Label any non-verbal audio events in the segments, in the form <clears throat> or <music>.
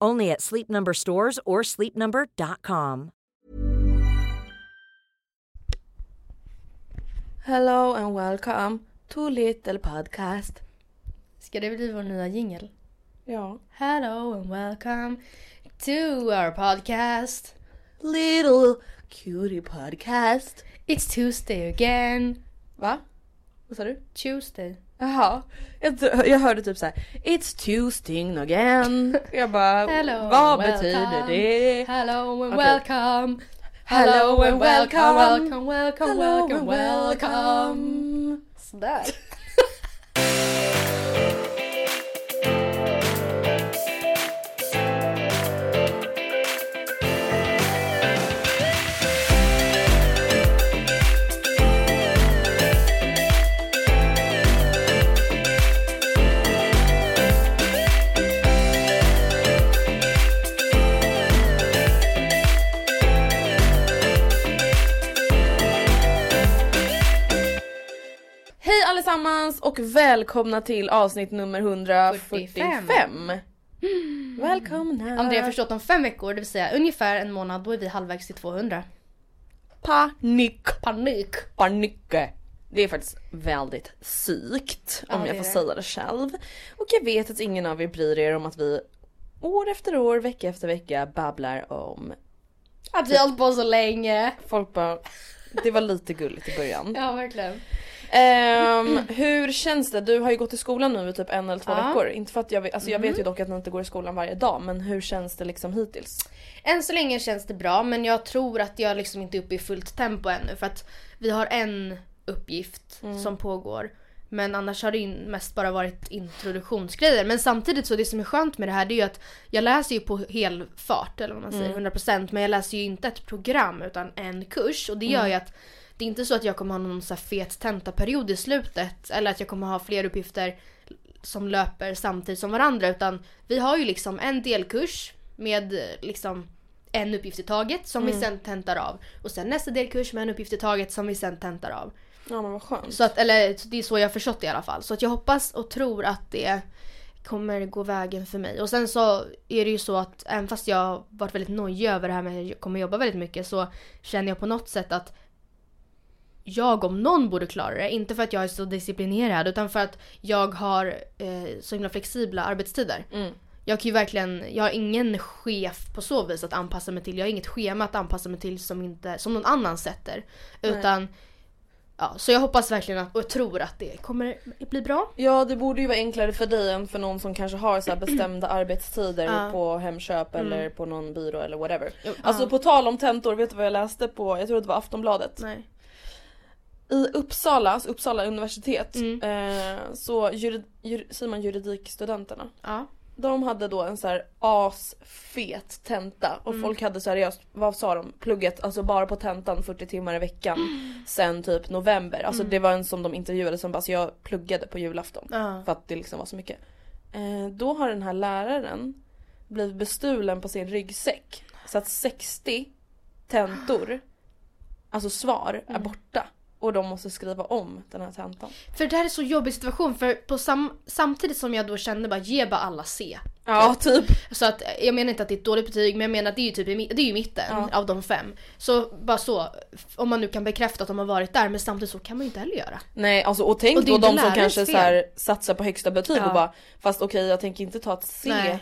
Only at Sleep Number stores or sleepnumber.com. Hello and welcome to Little Podcast. Ska det bli vår nya jingel? Ja. Hello and welcome to our podcast. Little Cutie Podcast. It's Tuesday again. Va? Vad sa du? Tuesday. Jaha. Jag, jag hörde typ såhär It's Tuesday again. Jag bara <laughs> Hello vad and betyder welcome. det? Hello and Okej. welcome. Hello and welcome. welcome, welcome, Hello welcome, welcome. Sådär. Allesammans och välkomna till avsnitt nummer 145. Välkomna. Andrea har förstått om fem veckor, det vill säga ungefär en månad, då är vi halvvägs till 200. Panik. Panik! Panik. Det är faktiskt väldigt sykt om Ja, jag det får det. säga det själv. Och jag vet att ingen av er bryr er om att vi år efter år, vecka efter vecka babblar om Att vi har hållit på så länge. folk bara det var lite gulligt i början. Ja, verkligen. Ehm, hur känns det? Du har ju gått i skolan nu i typ en eller två Ja. veckor. Inte för att jag vet, alltså jag vet Mm. ju dock att ni inte går i skolan varje dag men hur känns det liksom hittills? Än så länge känns det bra men jag tror att jag liksom inte är uppe i fullt tempo ännu för att vi har en uppgift som pågår. Men annars har det mest bara varit introduktionsgrejer. Men samtidigt så det som är skönt med det här det är ju att jag läser ju på hel fart eller vad man säger, 100% men jag läser ju inte ett program utan en kurs och det gör ju att det är inte så att jag kommer ha någon så fet tentaperiod i slutet eller att jag kommer ha fler uppgifter som löper samtidigt som varandra utan vi har ju liksom en delkurs med liksom en uppgift i taget som vi sen tentar av. Och sen nästa delkurs med en uppgift i taget som vi sen tentar av. Ja men vad skönt. Så att, eller det är så jag har förstått det i alla fall. Så att jag hoppas och tror att det kommer gå vägen för mig. Och sen så är det ju så att även fast jag har varit väldigt nojig över det här med att jag kommer jobba väldigt mycket så känner jag på något sätt att jag om någon borde klara det. Inte för att jag är så disciplinerad utan för att jag har eh, så himla flexibla arbetstider. Mm. Jag kan ju verkligen, jag har ingen chef på så vis att anpassa mig till. Jag har inget schema att anpassa mig till som, inte, som någon annan sätter. Utan, ja, så jag hoppas verkligen att, och tror att det kommer bli bra. Ja det borde ju vara enklare för dig än för någon som kanske har så här bestämda <clears throat> arbetstider Ja. på Hemköp eller på någon byrå eller whatever. Jo, Alltså på tal om tentor, vet du vad jag läste på, jag tror det var Aftonbladet. Nej. I Uppsala, alltså Uppsala universitet, Mm. eh, så jurid, jur, säger man juridikstudenterna. Ja. De hade då en så här asfet tenta och folk hade seriöst, vad sa de, plugget alltså bara på tentan 40 timmar i veckan <gasps> sen typ november. Alltså det var en som de intervjuade som bara så jag pluggade på julafton Ja. för att det liksom var så mycket. Eh, då har den här läraren blivit bestulen på sin ryggsäck så att 60 tentor, alltså svar, är borta. Och de måste skriva om den här tentan. För det här är så jobbig situation för på sam, samtidigt som jag då kände bara ge bara alla C. Ja typ. Så att jag menar inte att det är ett dåligt betyg men jag menar att det är ju typ det är ju mitten Ja. av de fem. Så bara så, om man nu kan bekräfta att de har varit där men samtidigt så kan man ju inte heller göra. Nej alltså och tänk Och då de som kanske fel. så här, satsar på högsta betyg Ja. och bara fast okej jag tänker inte ta ett C. Nej.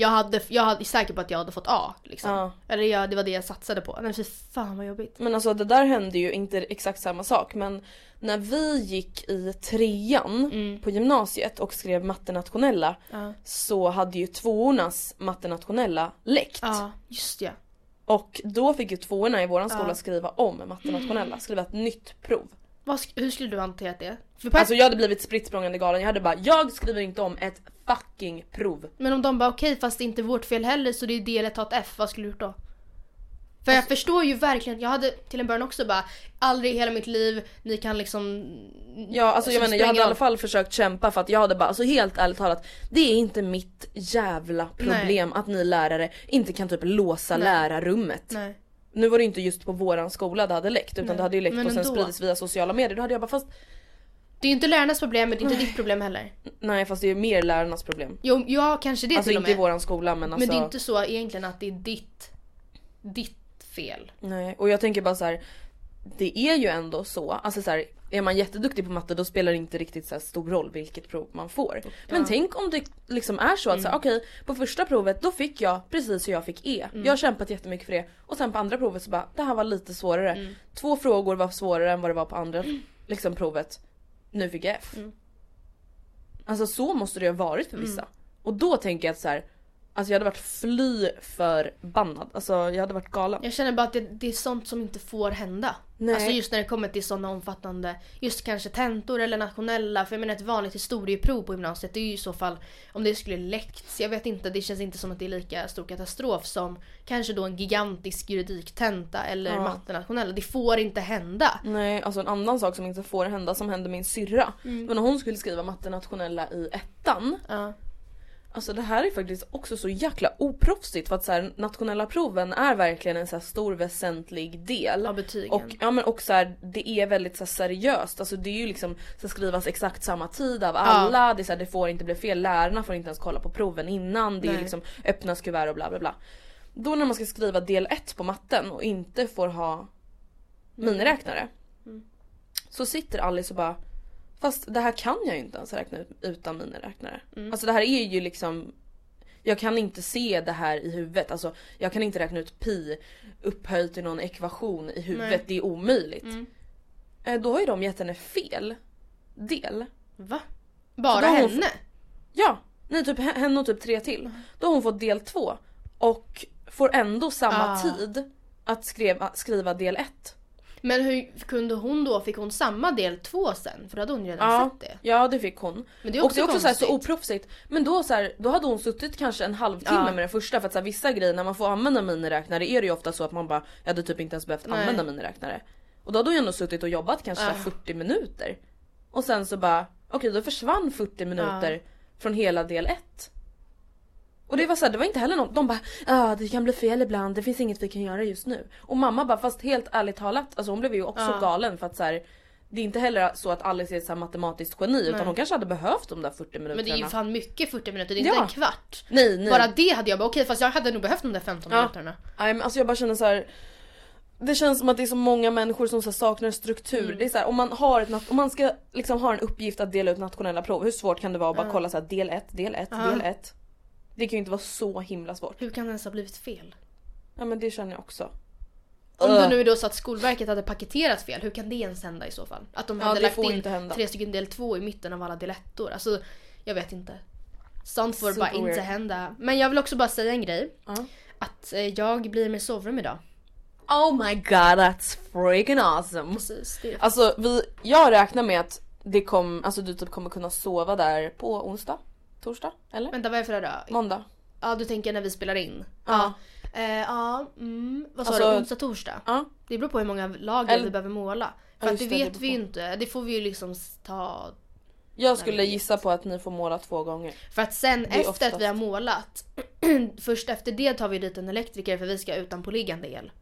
Jag, hade, jag hade, är säker på att jag hade fått A. Liksom. Ja. Eller jag, det var det jag satsade på. Men fy fan vad jobbigt. Men alltså det där hände ju inte exakt samma sak men när vi gick i trean på gymnasiet och skrev mattenationella Ja. så hade ju tvåornas mattenationella läckt. Ja, just ja. Och då fick ju tvåorna i våran skola skriva om mattenationella, skriva ett nytt prov. Vad, hur skulle du hanterat det? För Alltså jag hade blivit spritt galen, jag hade bara jag skriver inte om ett fucking prov. Men om de bara okej fast det är inte vårt fel heller så det är del ett har ett F, vad skulle du gjort då? För Alltså- jag förstår ju verkligen, jag hade till en början också bara aldrig i hela mitt liv, ni kan liksom... Ja alltså jag Så menar det jag hade i alla fall försökt kämpa för att jag hade bara, alltså helt ärligt talat Det är inte mitt jävla problem att ni lärare inte kan typ låsa Nej. lärarrummet. Nej. Nu var det inte just på våran skola det hade läckt utan Nej, det hade ju läckt men och sen ändå. spridits via sociala medier. Då hade jag bara fast Det är ju inte lärarnas problem men det är inte ditt problem heller. nej fast det är mer lärarnas problem. Jo, ja kanske det Alltså till och inte i med. våran skola men alltså. Men det är inte så egentligen att det är ditt, ditt fel. Nej och jag tänker bara så här. Det är ju ändå så, alltså så här, är man jätteduktig på matte då spelar det inte riktigt så här stor roll vilket prov man får. Men tänk om det liksom är så att så här, okej på första provet då fick jag precis hur jag fick E. Jag har kämpat jättemycket för det och sen på andra provet så bara det här var lite svårare. Två frågor var svårare än vad det var på andra liksom provet. Nu fick jag F. Alltså så måste det ha varit för vissa. Och då tänker jag att så här, alltså jag hade varit fly förbannad. Alltså jag hade varit galen. Jag känner bara att det, det är sånt som inte får hända. Nej. Alltså just när det kommer till sådana omfattande, just kanske tentor eller nationella. För jag menar ett vanligt historieprov på gymnasiet det är ju i så fall om det skulle läckts. Jag vet inte, det känns inte som att det är lika stor katastrof som kanske då en gigantisk juridiktenta eller Ja. mattenationella. Det får inte hända. Nej, alltså en annan sak som inte får hända som hände min syrra. Mm. Men när hon skulle skriva matte nationella i ettan. Ja. Alltså det här är faktiskt också så jäkla oproffsigt för att så här, nationella proven är verkligen en så här stor väsentlig del. Av betygen. Och, ja, men och så här, det är väldigt så här, seriöst. Alltså det är ju liksom ska skrivas exakt samma tid av alla. Det, är så här, det får inte bli fel. Lärarna får inte ens kolla på proven innan. Det är Nej. liksom öppnas kuvert och bla bla bla. Då när man ska skriva del 1 på matten och inte får ha miniräknare. Så sitter Alice och bara Fast det här kan jag ju inte ens räkna ut utan miniräknare. Alltså det här är ju liksom Jag kan inte se det här i huvudet. Alltså jag kan inte räkna ut pi upphöjt till någon ekvation i huvudet. Nej. Det är omöjligt. Mm. Eh, Då har ju de gett henne fel del. Va? Bara henne? Ja, nej typ henne och typ tre till. Då har hon fått del två. Och får ändå samma Ah. tid att skriva, skriva del ett. Men hur kunde hon då, fick hon samma del två sen? För då hade hon ju redan Ja, sett det. ja det fick hon. Men det är och också det är också så, här, så oproffsigt. Men då, så här, då hade hon suttit kanske en halvtimme Ja. med den första för att så här, vissa grejer när man får använda miniräknare är det ju ofta så att man bara jag hade typ inte ens behövt Nej. använda miniräknare. Och då hade hon ju ändå suttit och jobbat kanske Ja. 40 minuter. Och sen så bara okej då försvann 40 minuter från hela del 1. Och det var så här, det var inte heller något, de bara ah, det kan bli fel ibland, det finns inget vi kan göra just nu. Och mamma bara fast helt ärligt talat, alltså hon blev ju också Ja. galen för att så här, det är inte heller så att Alice är ett så matematiskt geni utan Nej. hon kanske hade behövt de där 40 minuterna. Men det är ju fan mycket 40 minuter, det är inte Ja. en kvart. Nej nej. Bara det hade jag bara okej fast jag hade nog behövt de där 15 Ja. minuterna. Nej men alltså jag bara känner så här. Det känns som att det är så många människor som så saknar struktur. Mm. Det är så här, om man har ett, om man ska liksom ha en uppgift att dela ut nationella prov, hur svårt kan det vara att bara kolla så här, del 1, del 1, Ja. del 1. Det kan ju inte vara så himla svårt. Hur kan det ens ha blivit fel? Ja men det känner jag också. Om det nu är då så att Skolverket hade paketerat fel, hur kan det ens hända i så fall? Att de hade lagt in inte tre stycken del två i mitten av alla del ettor. Alltså, jag vet inte. Sånt får Super bara inte weird. hända. Men jag vill också bara säga en grej. Ja. Att eh, jag blir med sovrum idag. Oh my god that's freaking awesome. Precis. Det Alltså vi, jag räknar med att det kom, alltså du typ kommer kunna sova där på onsdag? Torsdag? Eller? Vänta vad är det för dag? Måndag? Ja du tänker när vi spelar in? Ja. Eh, ja, mm, vad sa Alltså- du? Onsdag, torsdag? Ja. Det beror på hur många lager Eller- vi behöver måla. För Ja, att det just det, det vet beror vi ju på. inte. Det får vi ju liksom ta... Jag skulle gissa på att ni får måla två gånger. För att sen är efter att vi har målat, <clears throat> först efter det tar vi dit en elektriker för vi ska utan på liggande el.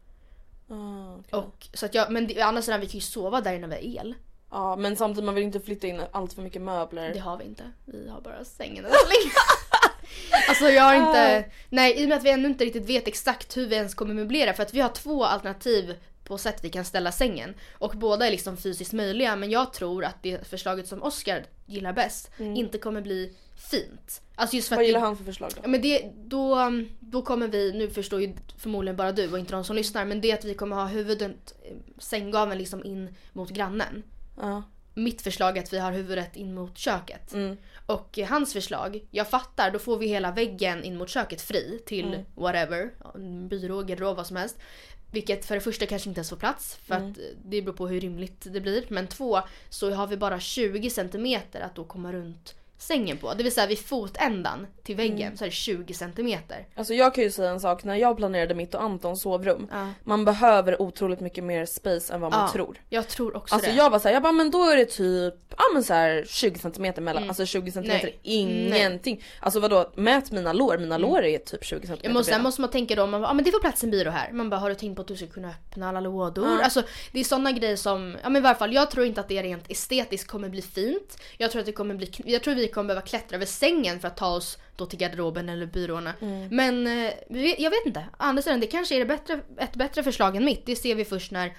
Ah, okej. Och, så att jag, men det, annars sidan, vi kan ju sova där inne vi har el. Ja men samtidigt man vill inte flytta in allt för mycket möbler. Det har vi inte. Vi har bara sängen ligga. <laughs> Alltså jag har inte, nej i och med att vi ännu inte riktigt vet exakt hur vi ens kommer möblera för att vi har två alternativ på sätt vi kan ställa sängen. Och båda är liksom fysiskt möjliga men jag tror att det förslaget som Oscar gillar bäst inte kommer bli fint. Alltså just för Mm. Vad att gillar det, han för förslag då? Men det, då, då kommer vi, nu förstår ju förmodligen bara du och inte de som lyssnar, men det är att vi kommer ha huvudet, sänggaveln liksom in mot grannen. Ja. Mitt förslag är att vi har huvudet in mot köket. Mm. Och hans förslag, jag fattar, då får vi hela väggen in mot köket fri till Mm. whatever, byrå, garderob, vad som helst. Vilket för det första kanske inte ens får plats för Mm. att det beror på hur rymligt det blir. Men två, så har vi bara 20 centimeter att då komma runt sängen på. Det vill säga vid fotändan till väggen Mm. så är det 20 centimeter. Alltså jag kan ju säga en sak, när jag planerade mitt och Antons sovrum. Ja. Man behöver otroligt mycket mer space än vad man Ja, tror. Jag tror också Alltså det. jag var såhär, jag bara men då är det typ, ja men så här 20 cm mellan, alltså 20 cm Mm. Nej. ingenting. Alltså vadå, mät mina lår, mina lår är typ 20 cm Jag måste, sen måste man tänka då, man bara, ah, men det får plats en byrå här. Man bara, har du tänkt på att du ska kunna öppna alla lådor? Alltså det är sådana grejer som, ja men i varje fall jag tror inte att det rent estetiskt kommer bli fint. Jag tror att det kommer bli, jag tror vi kommer behöva klättra över sängen för att ta oss då till garderoben eller byråerna. Men eh, jag vet inte. Andra sidan, det kanske är det bättre, ett bättre förslag än mitt. Det ser vi först när,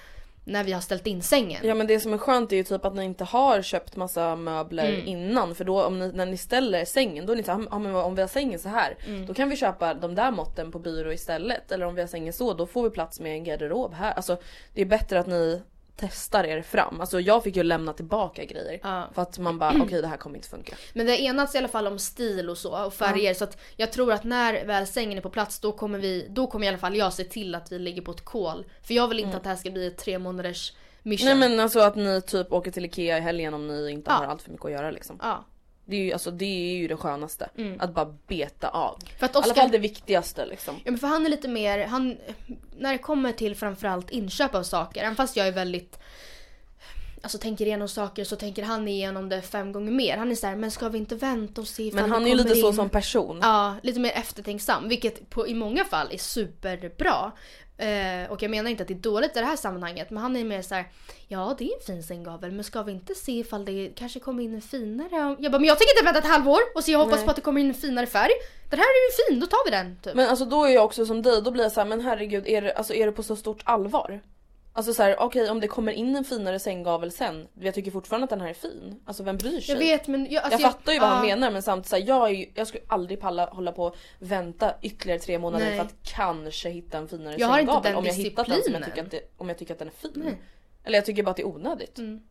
när vi har ställt in sängen. Ja men det som är skönt är ju typ att ni inte har köpt massa möbler Mm. innan för då om ni, när ni ställer sängen då är ni såhär, ah, men om vi har sängen så här Mm. då kan vi köpa de där måtten på byrå istället. Eller om vi har sängen så då får vi plats med en garderob här. Alltså det är bättre att ni testar er fram. Alltså jag fick ju lämna tillbaka grejer. Ja. För att man bara okej det här kommer inte funka. Men vi har enats i alla fall om stil och så och färger så att jag tror att när väl sängen är på plats då kommer vi, då kommer i alla fall jag se till att vi lägger på ett kol. För jag vill inte att det här ska bli ett tre månaders mission. Nej men alltså att ni typ åker till Ikea i helgen om ni inte Ja. har allt för mycket att göra liksom. Ja. Det är ju, alltså, det är ju det skönaste. Att bara beta av. För att I alla Oscar, fall det viktigaste liksom. ja, men för han är lite mer, han, när det kommer till framförallt inköp av saker, även fast jag är väldigt Alltså tänker igenom saker så tänker han igenom det fem gånger mer. Han är så här, men ska vi inte vänta och se ifall Men han är ju lite så in?" som person. Ja, lite mer eftertänksam. Vilket på, i många fall är superbra. Eh, och jag menar inte att det är dåligt i det här sammanhanget. Men han är mer så här: ja det är en fin sänggavel men ska vi inte se ifall det kanske kommer in en finare? Jag bara, men jag tänker inte vänta ett halvår och se jag hoppas Nej. på att det kommer in en finare färg. Den här är ju fin, då tar vi den. Typ. Men alltså då är jag också som dig, då blir jag så här, men herregud är det, alltså, är det på så stort allvar? Alltså så här, okej om det kommer in en finare sänggavel sen, jag tycker fortfarande att den här är fin. Alltså vem bryr sig? jag vet men jag, alltså, jag fattar ju vad han ja. menar men samtidigt så här, jag, ju, jag skulle aldrig palla hålla på och vänta ytterligare tre månader Nej. för att kanske hitta en finare Jag har inte sänggavel den om jag hittat den som jag tycker att, det, om jag tycker att den är fin. Nej. Eller jag tycker bara att det är onödigt. Mm.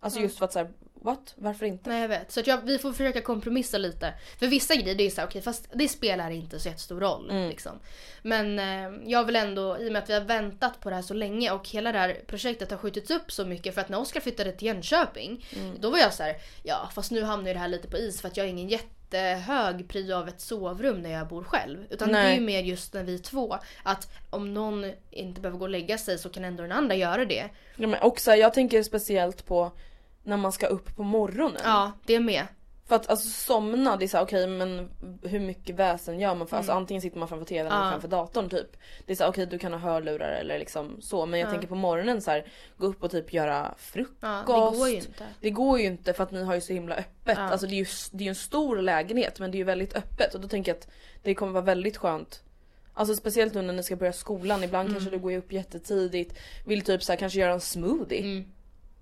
Alltså just för att såhär, what? Varför inte? Nej jag vet. Så att jag, vi får försöka kompromissa lite. För vissa grejer det är såhär, okej fast det spelar inte så jättestor roll. Mm. Liksom. Men eh, jag vill ändå, i och med att vi har väntat på det här så länge och hela det här projektet har skjutits upp så mycket för att när Oskar flyttade till Jönköping Mm. då var jag så här: ja fast nu hamnar ju det här lite på is för att jag har ingen jättehög prio av ett sovrum när jag bor själv. Utan det är Nej. ju mer just när vi är två. Att om någon inte behöver gå och lägga sig så kan ändå den andra göra det. Ja, men också, jag tänker speciellt på när man ska upp på morgonen. Ja, det med. För att alltså somna, det är såhär okej men hur mycket väsen gör man för? Alltså antingen sitter man framför tvn eller Mm. Ja. framför datorn typ. Det är såhär okej du kan ha hörlurar eller liksom så men jag tänker på morgonen så här, gå upp och typ göra frukost. Ja, det går ju inte. Det går ju inte för att ni har ju så himla öppet. Ja. Alltså det är ju det är en stor lägenhet men det är ju väldigt öppet och då tänker jag att det kommer vara väldigt skönt Alltså speciellt nu när ni ska börja skolan, ibland Mm. kanske du går upp jättetidigt, vill typ så här, kanske göra en smoothie. Mm.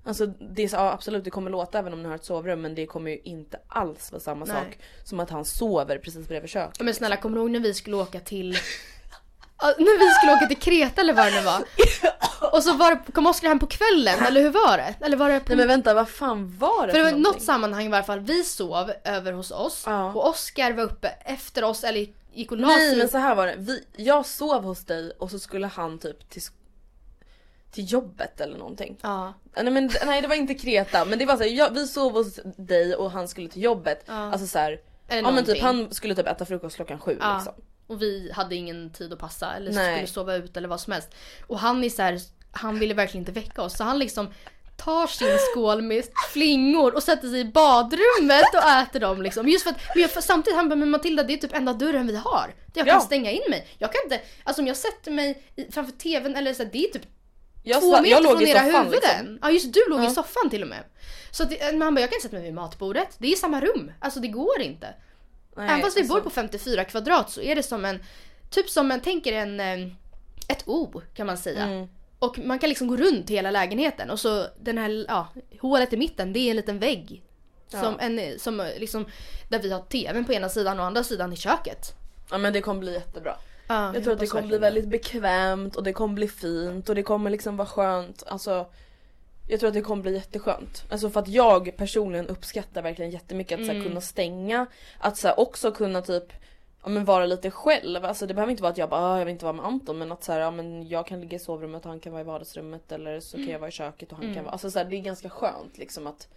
Alltså det är så, ja, absolut det kommer låta även om ni har ett sovrum men det kommer ju inte alls vara samma Nej. sak som att han sover precis bredvid köket. Men snälla kommer du ihåg när vi skulle åka till Ja, när vi skulle åka till Kreta eller vad det nu var. <laughs> Och så var det, kom Oskar hem på kvällen eller hur var det? Eller var det på... Nej men vänta vad fan var det för det var någonting? något sammanhang i varje fall, vi sov över hos oss Ja. och Oskar var uppe efter oss eller gick och la Nej men så här var det, vi, jag sov hos dig och så skulle han typ till, till jobbet eller någonting. Ja. Nej men nej det var inte Kreta men det var så här, jag, vi sov hos dig och han skulle till jobbet. Ja. Alltså så här, Eller ja men typ han skulle typ äta frukost klockan sju Ja. liksom. Och vi hade ingen tid att passa eller Nej. skulle sova ut eller vad som helst. Och han är så här, han ville verkligen inte väcka oss så han liksom tar sin skål med flingor och sätter sig i badrummet och äter dem liksom. Just för att, men jag, för samtidigt han bara, men Matilda det är typ enda dörren vi har. Där jag Ja. kan stänga in mig. Jag kan inte, alltså om jag sätter mig i, framför tvn eller så det är typ Jag, två meter jag låg från era huvuden. liksom. Ja just du låg Ja. i soffan till och med. Så att, det- men han bara, jag kan inte sätta mig vid matbordet. Det är samma rum. Alltså det går inte. Nej, Även fast vi alltså, bor på 54 kvadrat så är det som en, typ som en, tänker en, eh, ett O kan man säga. Mm. Och man kan liksom gå runt hela lägenheten och så den här, ja, hålet i mitten det är en liten vägg. Som en, som liksom, där vi har tvn på ena sidan och andra sidan i köket. Ja men det kommer bli jättebra. Ja, Jag tror att det kommer bli väldigt bekvämt och det kommer bli fint och det kommer liksom vara skönt. Alltså, jag tror att det kommer bli jätteskönt. Alltså för att jag personligen uppskattar verkligen jättemycket att så här, kunna stänga. Att så också kunna typ ja, men vara lite själv. Alltså det behöver inte vara att jag bara ah, jag vill inte vara med Anton men att så här, ja, men jag kan ligga i sovrummet och han kan vara i vardagsrummet eller så kan jag vara i köket och han kan vara... Alltså så här, det är ganska skönt liksom att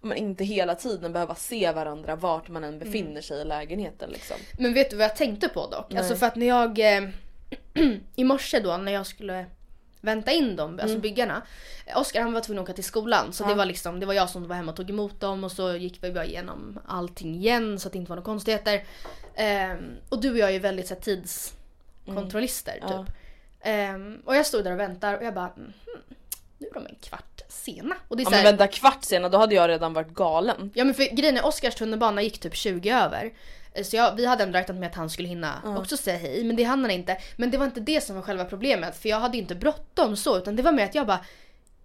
man inte hela tiden behöva se varandra vart man än befinner sig i lägenheten liksom. Men vet du vad jag tänkte på dock? Alltså för att när jag eh, <clears throat> i morse då när jag skulle vänta in dem, alltså byggarna. Oskar han var tvungen att åka till skolan så det var liksom, det var jag som var hemma och tog emot dem och så gick vi bara igenom allting igen så att det inte var några konstigheter. Ehm, och du och jag är ju väldigt så här, tidskontrollister typ. Ehm, och jag stod där och väntar och jag bara mm, nu är de en kvart sena. Och det är Ja här, men vänta kvart senare då hade jag redan varit galen. Ja men för grejen är Oskars tunnelbana gick typ 20 över. Eh, Så jag, vi hade ändå räknat med att han skulle hinna också säga hej men det hann han inte. Men det var inte det som var själva problemet för jag hade inte bråttom så utan det var mer att jag bara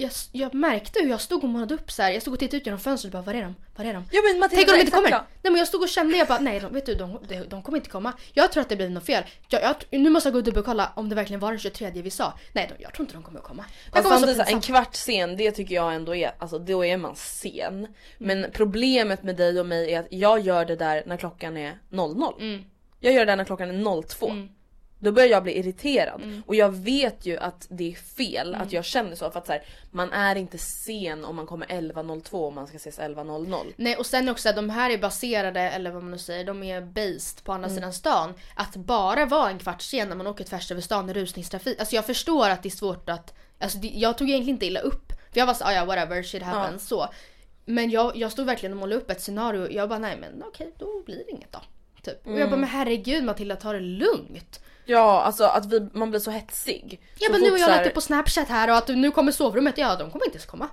jag, jag märkte hur jag stod och målade upp så här. Jag stod och tittade ut genom fönstret och bara var är de? Var är de? Ja men Matilda, Tänk om de inte kommer? Nej men jag stod och kände, jag bara nej de, vet du de, de, de kommer inte komma. Jag tror att det blev något fel. Jag, jag, nu måste jag gå och dubbelkolla om det verkligen var den 23 vi sa. Nej de, jag tror inte de kommer att komma. Alltså, kommer vara så samtidigt, så här, en kvart sen, det tycker jag ändå är, alltså då är man sen. Men problemet med dig och mig är att jag gör det där när klockan är 00. Mm. Jag gör det där när klockan är 02. Då börjar jag bli irriterad och jag vet ju att det är fel att jag känner så för att så här, man är inte sen om man kommer 11.02 om man ska ses 11.00. Nej och sen också de här är baserade, eller vad man nu säger, de är based på andra sidan stan. Att bara vara en kvart sen när man åker tvärs över stan i rusningstrafik. Alltså jag förstår att det är svårt att, alltså det, jag tog egentligen inte illa upp. För jag var så, ah, ja whatever, shit happens, så. Men jag, jag stod verkligen och målade upp ett scenario. Jag bara nej men okej då blir det inget då. Typ. Och jag bara men herregud Matilda ta det lugnt. Ja alltså att vi, man blir så hetsig. Ja men nu har jag så här- lagt det på snapchat här och att nu kommer sovrummet, ja de kommer inte ens komma.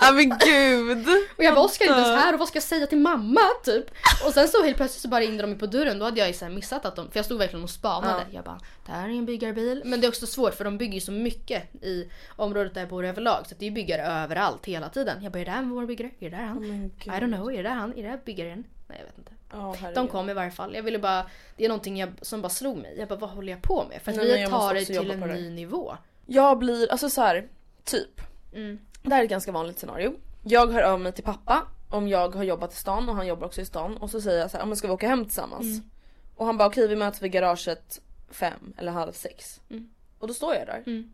Ja men gud! Och jag bara Oskar är inte ens här och vad ska jag säga till mamma typ? Och sen så helt plötsligt så bara ringde de ju på dörren, då hade jag ju så missat att de, för jag stod verkligen och spanade. Jag bara, det här är en byggarbil. Men det är också svårt för de bygger ju så mycket i området där jag bor överlag. Så det är byggare överallt hela tiden. Jag bara, är det här vår byggare? Är det där han? men I don't know, är det där han? Är det här byggaren? Nej jag vet inte. Herregud. De kom i varje fall. Jag ville bara, det är någonting jag, som bara slog mig. Jag bara, vad håller jag på med? För att Nej, vi tar det till en det. ny nivå. Jag blir, alltså så här, typ. Mm. Det här är ett ganska vanligt scenario. Jag hör av mig till pappa om jag har jobbat i stan och han jobbar också i stan och så säger jag så här, "Ja, men ska vi åka hem tillsammans? Mm. Och han bara okej vi möts vid garaget fem eller halv sex. Mm. Och då står jag där. Mm.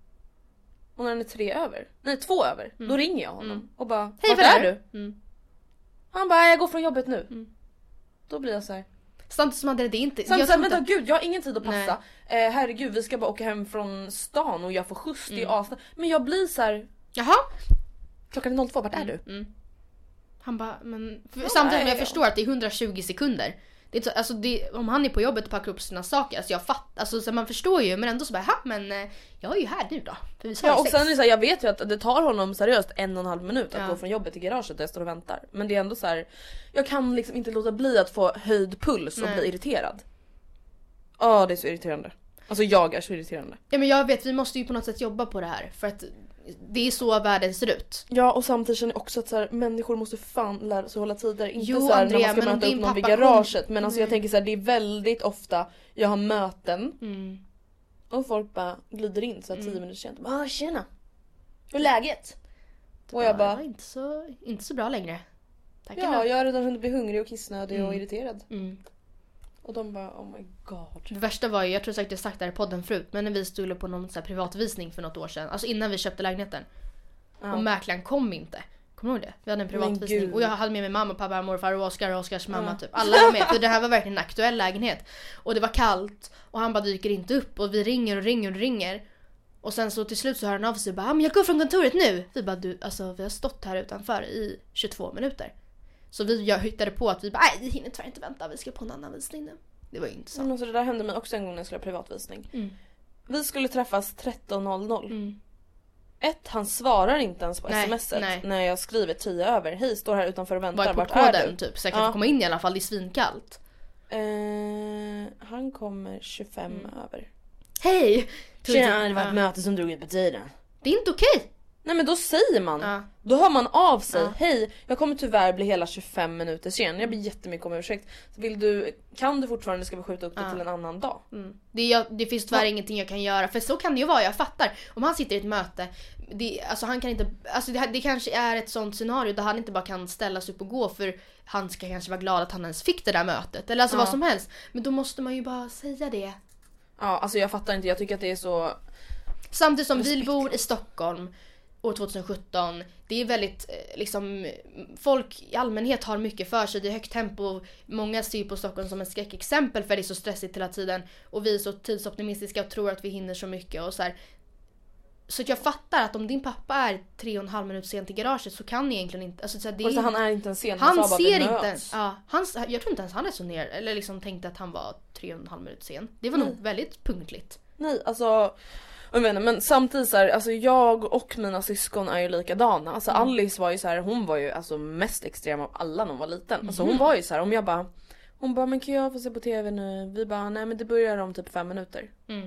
Och när den är tre över, nej två över, då ringer jag honom och bara Mm. Hej vart är du? Mm. Han bara jag går från jobbet nu. Då blir jag så här. Samtidigt som att det inte... Samtidigt jag inte- vänta gud jag har ingen tid att passa. Eh, herregud vi ska bara åka hem från stan och jag får skjuts, det är asna. Men jag blir så här. Jaha? klockan är 02, vart är du? Han bara, men... För, samtidigt som jag ja. förstår att det är 120 sekunder. Det är alltså det, om han är på jobbet och packar upp sina saker, alltså jag fattar, alltså så man förstår ju men ändå så bara, "Ha, men eh, jag är ju här nu då. För vi Ja och sex." sen är det så här, jag vet ju att det tar honom seriöst en och en halv minut att Ja. gå från jobbet till garaget där jag står och väntar. Men det är ändå så här, jag kan liksom inte låta bli att få höjd puls och Nej. bli irriterad. Ja det är så irriterande. Alltså jag är så irriterande. Ja men jag vet, vi måste ju på något sätt jobba på det här för att det är så världen ser ut. Ja och samtidigt känner jag också att så här, människor måste fan lära sig hålla tider. Inte Jo, så här, Andrea, när man ska men möta upp någon vid pappa kom- garaget. Men alltså jag tänker så här, det är väldigt ofta jag har möten Mm. och folk bara glider in så här tio minuter sent. Ah tjena! Hur är läget? Och jag bara, inte, så, inte så bra längre. Tack ja jag har redan hunnit bli hungrig och kissnödig och irriterad. Och de bara oh my god. Det värsta var ju, jag tror säkert jag sagt det här i podden förut, men när vi skulle på någon så här privatvisning för något år sedan, alltså innan vi köpte lägenheten. Ja. Och mäklaren kom inte. Kommer du ihåg det? Vi hade en privatvisning och jag hade med mig mamma, pappa, morfar och Oskar och Oskars mamma typ. Alla var med för det här var verkligen en aktuell lägenhet. Och det var kallt och han bara dyker inte upp och vi ringer och ringer och ringer. Och sen så till slut så hör han av sig och bara ah, men jag går från kontoret nu. Vi bara du, alltså vi har stått här utanför i 22 minuter. Så vi jag hittade på att vi bara nej vi hinner tyvärr inte vänta, vi ska på en annan visning nu. Det var ju inte så. Men alltså, det där hände mig också en gång när jag skulle ha privatvisning. Vi skulle träffas 13.00. Mm. Ett, han svarar inte ens på Nej, smset nej. när jag skriver 10 över. Hej, står här utanför och väntar. Var på Vart är du? typ så jag kan Ja. komma in i alla fall, det är svinkallt. Eh, han kommer 25 Mm. över. Hej! Tjena, det var ett möte som drog ut på tiden. Det är inte okej. Nej men då säger man. Ja. Då hör man av sig. Ja. Hej, jag kommer tyvärr bli hela 25 minuter sen. Jag ber jättemycket om ursäkt. Vill du, kan du fortfarande ska vi skjuta upp det Ja. till en annan dag? Mm. Det, jag, det finns tyvärr ingenting jag kan göra för så kan det ju vara, jag fattar. Om han sitter i ett möte, det, alltså han kan inte, alltså det, det kanske är ett sånt scenario där han inte bara kan ställa sig upp och gå för han ska kanske vara glad att han ens fick det där mötet. Eller alltså vad som helst. Men då måste man ju bara säga det. Ja alltså jag fattar inte, jag tycker att det är så... Samtidigt som vi bor i Stockholm år 2017. Det är väldigt eh, liksom folk i allmänhet har mycket för sig. Det är högt tempo. Många ser på Stockholm som ett skräckexempel för det är så stressigt hela tiden. Och vi är så tidsoptimistiska och tror att vi hinner så mycket och så här. Så jag fattar att om din pappa är tre och en halv minut sen till garaget så kan ni egentligen inte. Alltså, så här, det är, han är inte en sen, han sa bara ser inte. Ja, han, jag tror inte ens han resonerade eller liksom tänkte att han var tre och en halv minut sen. Det var nog väldigt punktligt. Nej alltså jag inte, men samtidigt så här, alltså jag och mina syskon är ju likadana. Alltså Mm. Alice var ju så här, hon var ju alltså mest extrem av alla när hon var liten. Alltså Mhm. hon var ju så här, om jag bara hon bara men kan jag få se på TV nu? Vi bara nej men det börjar om typ fem minuter. Mm.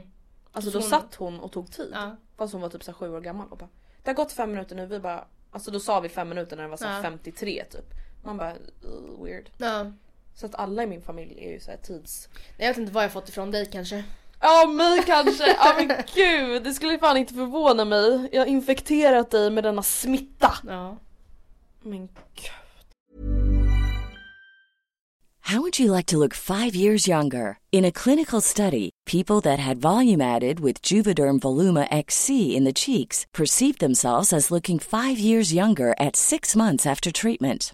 Alltså Så då hon- satt hon och tog tid. Ja. Fast hon var typ så sju år gammal och bara Det har gått fem minuter nu, vi bara Alltså då sa vi fem minuter när det var så Ja. 53 typ. Man bara "Ugh, weird. Ja. Så att alla i min familj är ju så tids... Jag vet inte vad jag fått ifrån dig kanske. Ja mig kanske, ja men gud det skulle fan inte förvåna mig. Jag har infekterat dig med denna smitta. Ja. Men gud. How would you like to look five years younger? In a clinical study, people that had volume added with Juvederm Voluma XC in the cheeks perceived themselves as looking five years younger at six months after treatment.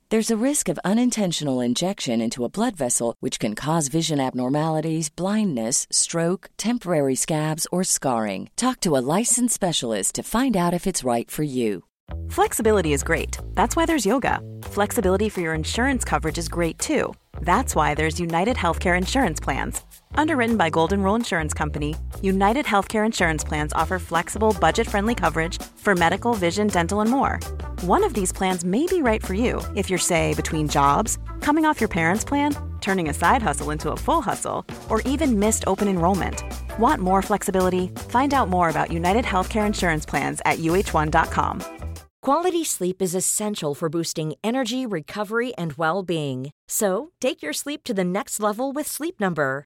There's a risk of unintentional injection into a blood vessel, which can cause vision abnormalities, blindness, stroke, temporary scabs, or scarring. Talk to a licensed specialist to find out if it's right for you. Flexibility is great. That's why there's yoga. Flexibility for your insurance coverage is great too. That's why there's United Healthcare Insurance Plans. Underwritten by Golden Rule Insurance Company, United Healthcare Insurance Plans offer flexible, budget friendly coverage for medical, vision, dental, and more. One of these plans may be right for you if you're, say, between jobs, coming off your parents' plan, turning a side hustle into a full hustle, or even missed open enrollment. Want more flexibility? Find out more about United Healthcare Insurance Plans at uh1.com. Quality sleep is essential for boosting energy, recovery, and well being. So, take your sleep to the next level with Sleep Number.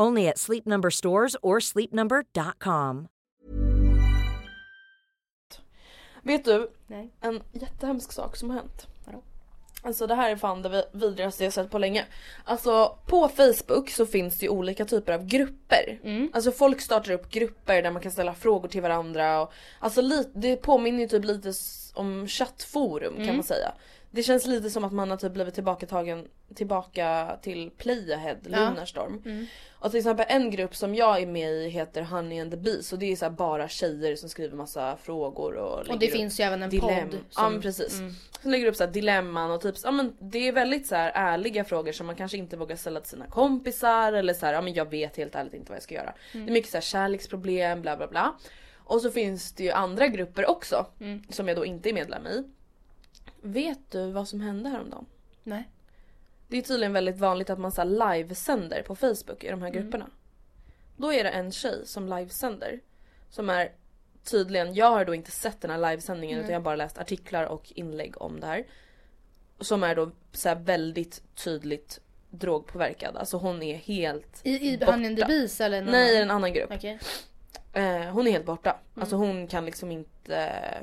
Only at Sleep Number stores or sleepnumber.com. Vet du, Nej. en jättehemsk sak som har hänt. Vadå? Alltså det här är fan det vi- vidrigaste jag sett på länge. Alltså på Facebook så finns det ju olika typer av grupper. Mm. Alltså folk startar upp grupper där man kan ställa frågor till varandra. Och, alltså det påminner ju typ lite om chattforum Mm. kan man säga. Det känns lite som att man har typ blivit tillbakatagen tillbaka till Playahead, Ja. Lunarstorm. Mm. Och till exempel en grupp som jag är med i heter Honey and the Bees och det är så bara tjejer som skriver massa frågor och Och det finns ju även en dilem- podd. Ja men precis. Mm. Som lägger upp så dilemman och typ, ja men det är väldigt så ärliga frågor som man kanske inte vågar ställa till sina kompisar eller så här, ja men jag vet helt ärligt inte vad jag ska göra. Det är mycket så här kärleksproblem bla bla bla. Och så finns det ju andra grupper också Mm. som jag då inte är medlem i. Vet du vad som hände häromdagen? Nej. Det är tydligen väldigt vanligt att man så här livesänder på Facebook i de här grupperna. Då är det en tjej som livesänder. Som är tydligen, jag har då inte sett den här livesändningen utan jag har bara läst artiklar och inlägg om det här. Som är då så väldigt tydligt drogpåverkad. Alltså hon är helt I, i borta. behandlingen the Beast eller någon Nej, i en annan grupp. Okej. Eh, hon är helt borta. Mm. Alltså hon kan liksom inte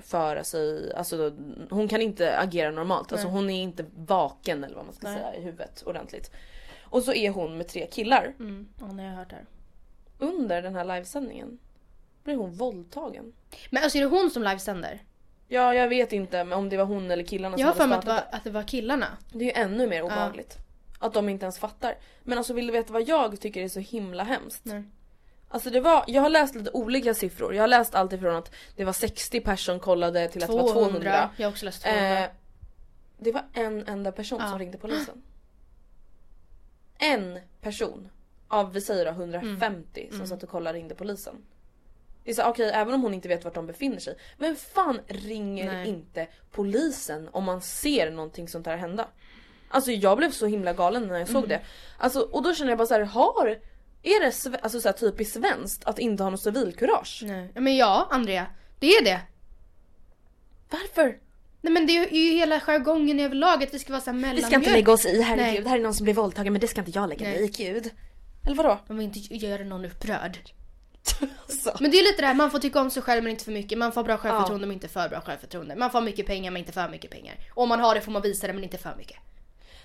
föra sig, alltså hon kan inte agera normalt. Alltså hon är inte vaken eller vad man ska Nej. säga i huvudet ordentligt. Och så är hon med tre killar. Mm. Ja, har jag hört det här. Under den här livesändningen blir hon våldtagen. Men alltså är det hon som livesänder? Ja jag vet inte om det var hon eller killarna Jag har som för mig hade att, det startat var- att det var killarna. det. Är ju ännu mer obehagligt. Att de inte ens fattar. Men alltså vill du veta vad jag tycker är så himla hemskt? Nej. Alltså det var, jag har läst lite olika siffror. Jag har läst allt ifrån att det var 60 personer kollade till att det var 200. Jag har också läst 200. Eh, det var en enda person Ja. som ringde polisen. En person av vi säger då 150 Mm. som satt och kollade ringde polisen. Det är så okej även om hon inte vet vart de befinner sig. Vem fan ringer Nej. inte polisen om man ser någonting sånt här hända? Alltså jag blev så himla galen när jag Mm. såg det. Alltså, och då känner jag bara så här, har är det alltså så här, typiskt svenskt att inte ha något civilkurage? Nej. Ja, Men ja, Andrea. Det är det. Varför? Nej men det är ju hela jargongen överlag att vi ska vara såhär mellanmjölk. oss i, herregud. Nej. Det här är någon som blir våldtagen men det ska inte jag lägga mig i, gud. Eller vadå? Man vill inte göra någon upprörd. Alltså. Men det är lite det här, man får tycka om sig själv men inte för mycket. Man får bra självförtroende men inte för bra självförtroende. Man får mycket pengar men inte för mycket pengar. Och om man har det får man visa det men inte för mycket.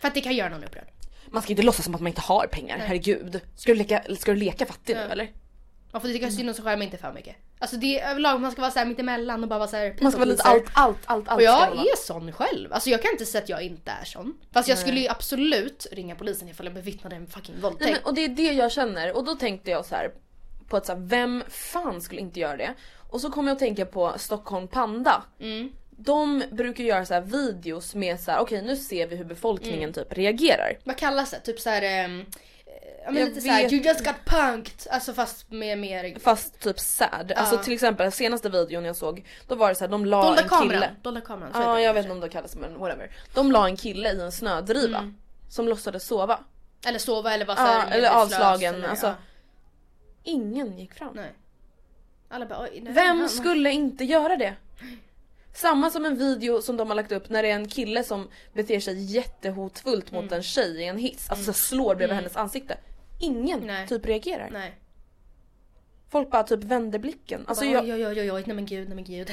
För att det kan göra någon upprörd. Man ska inte låtsas som att man inte har pengar, herregud. Ska du leka, ska du leka fattig nu eller? Man får tycka synd om sig själv men inte för mycket. Alltså det är överlag, man ska vara såhär mittemellan och bara vara såhär Man ska vara lite allt, allt, allt, allt. Och jag är sån själv. Alltså jag kan inte säga att jag inte är sån. Fast jag skulle ju absolut ringa polisen ifall jag bevittnade en fucking Nej, våldtäkt. men, och det är det jag känner och då tänkte jag så här på att så här, vem fan skulle inte göra det? Och så kom jag att tänka på Stockholm Panda. Mm. De brukar göra så här videos med så här: okej nu ser vi hur befolkningen Mm. typ reagerar. Vad kallas det? Typ såhär... ehm, Ja men Jag lite såhär, you just got punked. Alltså fast med mer... Fast typ sad. Alltså till exempel den senaste videon jag såg, då var det så här, de la Dolda en kameran. kille. Dolda kameran. Ja det jag vet inte om det kallas men whatever. De la en kille i en snödriva Mm. som låtsades sova. Eller sova eller vara Ja, såhär eller medvetslös avslagen, eller- alltså. ja. Ingen gick fram. Nej. Bara nej, Vem han- skulle inte göra det? <gasps> <gasps> Samma som en video som de har lagt upp när det är en kille som beter sig jättehotfullt mot Mm. en tjej i en hiss. Alltså så slår bredvid hennes ansikte. Ingen Nej. typ reagerar. Nej. Folk bara typ vänder blicken. Alltså Bara, jag, Oj oj oj oj nej men gud, nej men gud.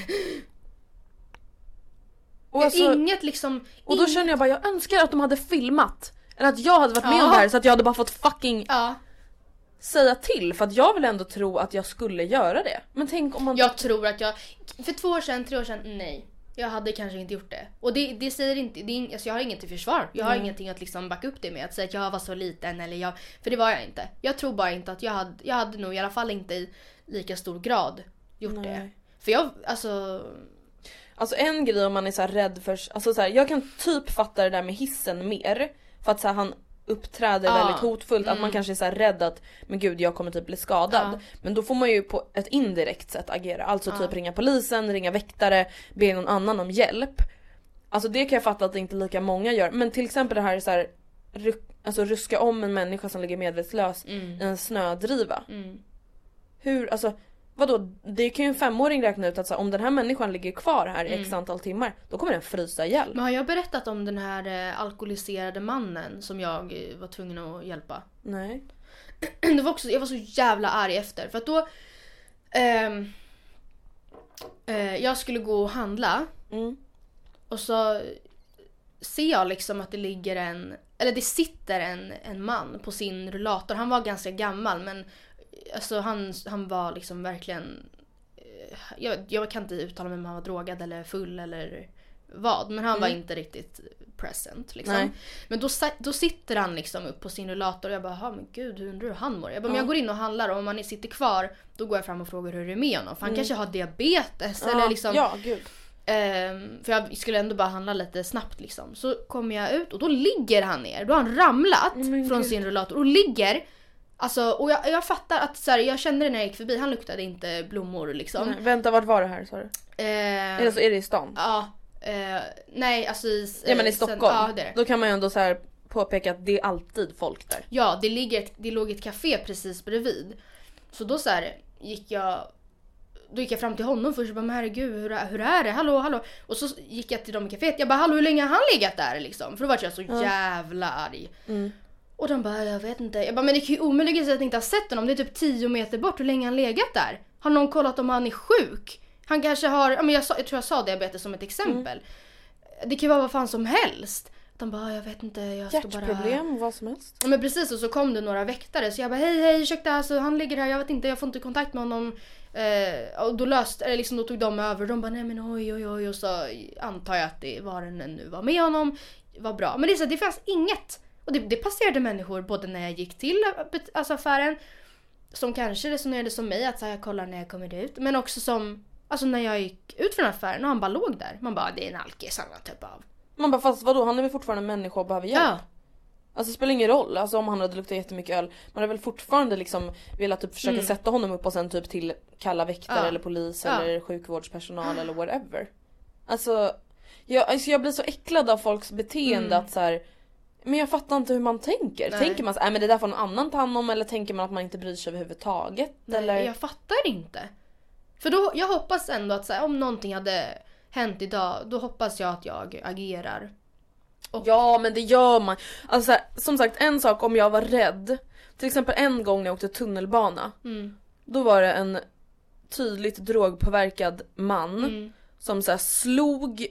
och, alltså, Inget liksom... och då känner jag bara jag önskar att de hade filmat. Eller att jag hade varit med Ja. om det här så att jag hade bara fått fucking Ja, säga till. För att jag vill ändå tro att jag skulle göra det. Men tänk om man... jag tror att jag... För två år sedan, tre år sedan, nej. Jag hade kanske inte gjort det. Och det, det säger inte, det är, alltså jag har inget till försvar. Jag har ingenting att liksom backa upp det med. Att säga att jag var så liten eller jag... För det var jag inte. Jag tror bara inte att jag hade, jag hade nog i alla fall inte i lika stor grad gjort det. Nej. För jag, alltså... Alltså en grej om man är så här rädd för, alltså så här, jag kan typ fatta det där med hissen mer. För att så här, han uppträder Ja. väldigt hotfullt, att man kanske är så rädd att men gud jag kommer typ bli skadad. Ja. Men då får man ju på ett indirekt sätt agera, alltså typ ringa polisen, ringa väktare, be någon annan om hjälp. Alltså det kan jag fatta att inte lika många gör, men till exempel det här är så här, alltså ruska om en människa som ligger medvetslös i en snödriva. Mm. Hur, alltså vadå? Det kan ju en femåring räkna ut att så här, om den här människan ligger kvar här i x antal timmar, då kommer den frysa ihjäl. Men har jag berättat om den här eh, alkoholiserade mannen som jag eh, var tvungen att hjälpa? Nej. <clears throat> det var också, jag var så jävla arg efter för att då ehm, eh, Jag skulle gå och handla Mm. och så ser jag liksom att det ligger en, eller det sitter en, en man på sin rullator. Han var ganska gammal men alltså han, han var liksom verkligen eh, jag, jag kan inte uttala mig om han var drogad eller full eller vad men han var inte riktigt present liksom. Nej. Men då, då sitter han liksom upp på sin rullator och jag bara, "Ja, men gud hur undrar hur han mår? Jag bara, men jag går in och handlar och om han sitter kvar då går jag fram och frågar hur det är med honom. För han kanske har diabetes eller liksom Ja, gud. Ehm, för jag skulle ändå bara handla lite snabbt liksom. Så kommer jag ut och då ligger han ner. Då har han ramlat men från gud. sin rullator och ligger Alltså och jag, jag fattar att så här, jag kände det när jag gick förbi, han luktade inte blommor liksom. Nej, vänta, vart var det här sa du? Ehm, Eller så är det i stan? Ja, eh, nej alltså i, Ja men i sen- Stockholm. ja, det är det. Då kan man ju ändå så här påpeka att det är alltid folk där. Ja, det, ligger ett, det låg ett café precis bredvid. Så då så här, gick jag då gick jag fram till honom först och bara men herregud hur, är- hur är det? Hallå hallå? Och så gick jag till dem i kaféet. Jag bara hallå hur länge har han legat där liksom? För då var jag så jävla arg. Och Och de bara, jag vet inte. Jag bara, men det kan ju omöjligen säga att ni inte har sett honom. Det är typ 10 meter bort. Hur länge har han legat där? Har någon kollat om han är sjuk? Han kanske har, ja, men jag, sa, jag tror jag sa diabetes som ett exempel. Det kan ju vara vad fan som helst. De bara, jag vet inte, jag står bara. Hjärtproblem, vad som helst. Ja, Men precis och så kom det några väktare så jag bara hej hej ursäkta alltså han ligger här jag vet inte jag får inte kontakt med honom. Eh, och då löste, eller liksom då tog de över de bara nej men oj oj oj och så antar jag att det var den nu var med honom var bra. Men det är så, det fanns inget. Och det, det passerade människor både när jag gick till alltså affären som kanske resonerade som mig att så här, jag kollar när jag kommer ut men också som Alltså när jag gick ut från affären och han bara låg där. Man bara det är en alkis han har typ av. Man bara fast vadå han är väl fortfarande en människa och behöver hjälp? Ja. Alltså det spelar ingen roll, alltså om han hade luktat jättemycket öl. Man hade väl fortfarande liksom velat typ försöka Mm. sätta honom upp och sen typ till kalla väktare Ja. eller polis Ja. eller sjukvårdspersonal eller whatever. Alltså jag, alltså jag blir så äcklad av folks beteende att så här. Men jag fattar inte hur man tänker. Nej. Tänker man så "Nej, men det där får någon annan ta hand om eller tänker man att man inte bryr sig överhuvudtaget? Nej, eller? Jag fattar inte. För då, jag hoppas ändå att så här, om någonting hade hänt idag, då hoppas jag att jag agerar. Ja men det gör man. Alltså så här, som sagt en sak om jag var rädd. Till exempel en gång när jag åkte tunnelbana. Mm. Då var det en tydligt drogpåverkad man Mm. som så här slog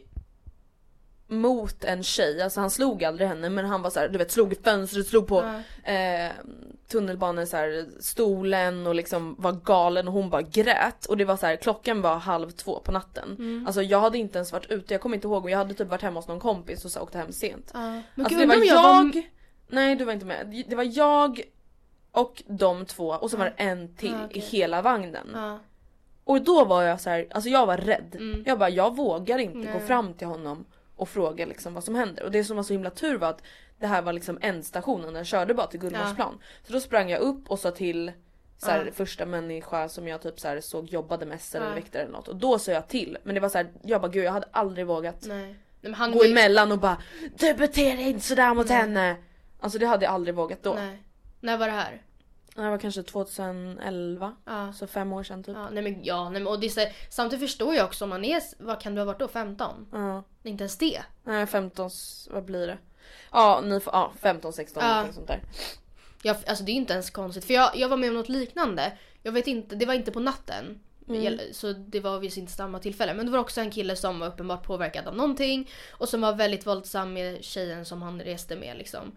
mot en tjej, alltså han slog aldrig henne men han var så här, du vet slog i fönstret, slog på Ja. eh, tunnelbanan så här, stolen och liksom var galen och hon bara grät och det var så här, klockan var halv två på natten. Mm. Alltså jag hade inte ens varit ute, jag kommer inte ihåg och jag hade typ varit hemma hos någon kompis och så åkte hem sent. Men Alltså gud, det var jag, var- nej du var inte med, det var jag och de två och så var det en till okej. i hela vagnen. Och då var jag så här, alltså jag var rädd. Mm. Jag bara, jag vågar inte gå Nej. fram till honom och fråga liksom vad som händer. Och det som var så himla tur var att det här var liksom ändstationen, den körde bara till Gullmarsplan. Så då sprang jag upp och sa till så här, Ja. första människa som jag typ så såg jobbade mest eller Ja. väktare eller något. Och då sa jag till. Men det var så här, jag bara gud jag hade aldrig vågat Nej. Nej, gå ju- emellan och bara du beter dig inte sådär mot henne. Alltså det hade jag aldrig vågat då. Nej. När var det här? Det var kanske 2011. Ja. Så fem år sedan typ. Ja, nej men ja, nej, men, och det är samtidigt förstår jag också om man är, vad kan du ha varit då? 15? Ja. Inte ens det. Nej 15, s- vad blir det? Ja, ni får, ja 15, 16 Ja. någonting sånt där. Jag, alltså det är inte ens konstigt för jag, jag var med om något liknande. Jag vet inte, det var inte på natten. Mm. Så det var visst inte samma tillfälle. Men det var också en kille som var uppenbart påverkad av någonting. Och som var väldigt våldsam med tjejen som han reste med liksom.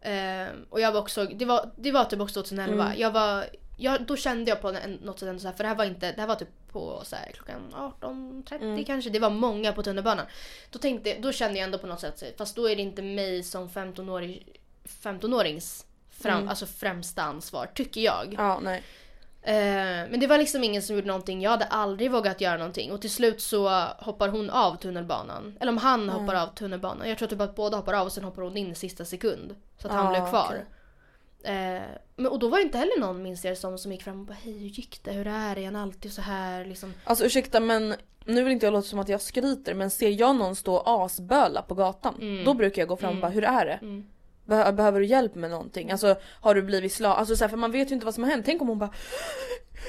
Ehm, och jag var också, det var, det var typ också 2011. Mm. Jag var, jag, då kände jag på en, något sätt ändå så här, för det här var inte, det här var typ på så här, klockan 18.30 Mm. kanske. Det var många på tunnelbanan. Då, tänkte, då kände jag ändå på något sätt, fast då är det inte mig som 15-åring 15-årings fram, Mm. alltså främsta ansvar, tycker jag. Ja, nej. Eh, men det var liksom ingen som gjorde någonting. Jag hade aldrig vågat göra någonting. Och till slut så hoppar hon av tunnelbanan. Eller om han hoppar av tunnelbanan. Jag tror typ att båda hoppar av och sen hoppar hon in i sista sekund. Så att han Ah, blev kvar. okej. Eh, men, och då var det inte heller någon minns jag som, som gick fram och bara hej hur gick det? Hur är det? Är han alltid så här liksom? Alltså ursäkta men nu vill inte jag låta som att jag skryter men ser jag någon stå asböla på gatan Mm. då brukar jag gå fram och bara hur är det? Mm. Be- behöver du hjälp med någonting? Alltså har du blivit slagen? Alltså så här, för man vet ju inte vad som har hänt. Tänk om hon bara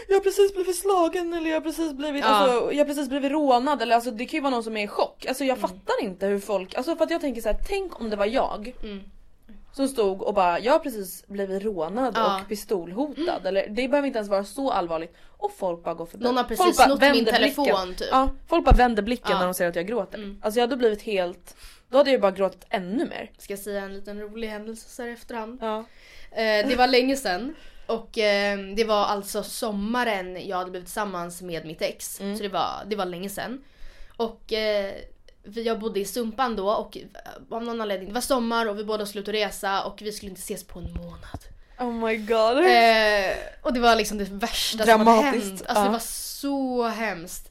Jag har precis blivit slagen eller jag har precis blivit, Ja. alltså, jag har precis blivit rånad eller alltså det kan ju vara någon som är i chock. Alltså jag Mm. fattar inte hur folk, alltså för att jag tänker så här, tänk om det var jag Mm. som stod och bara jag har precis blivit rånad Ja. och pistolhotad eller det behöver inte ens vara så allvarligt och folk bara går förbi. Någon har precis snott min telefon blicken. typ. Ja, folk bara vänder blicken Ja. när de ser att jag gråter. Mm. Alltså jag hade blivit helt, då hade jag bara gråtit ännu mer. Ska jag säga en liten rolig händelse så här i efterhand? Ja. Eh, det var länge sedan. Och eh, det var alltså sommaren jag hade blivit tillsammans med mitt ex. Mm. Så det var, det var länge sedan. Och eh, vi, jag bodde i Sumpan då och eh, av någon anledning, det var sommar och vi båda skulle ut och resa och vi skulle inte ses på en månad. Oh my god. Eh, och det var liksom det värsta som hade Dramatiskt, hänt. Alltså ja. det var så hemskt.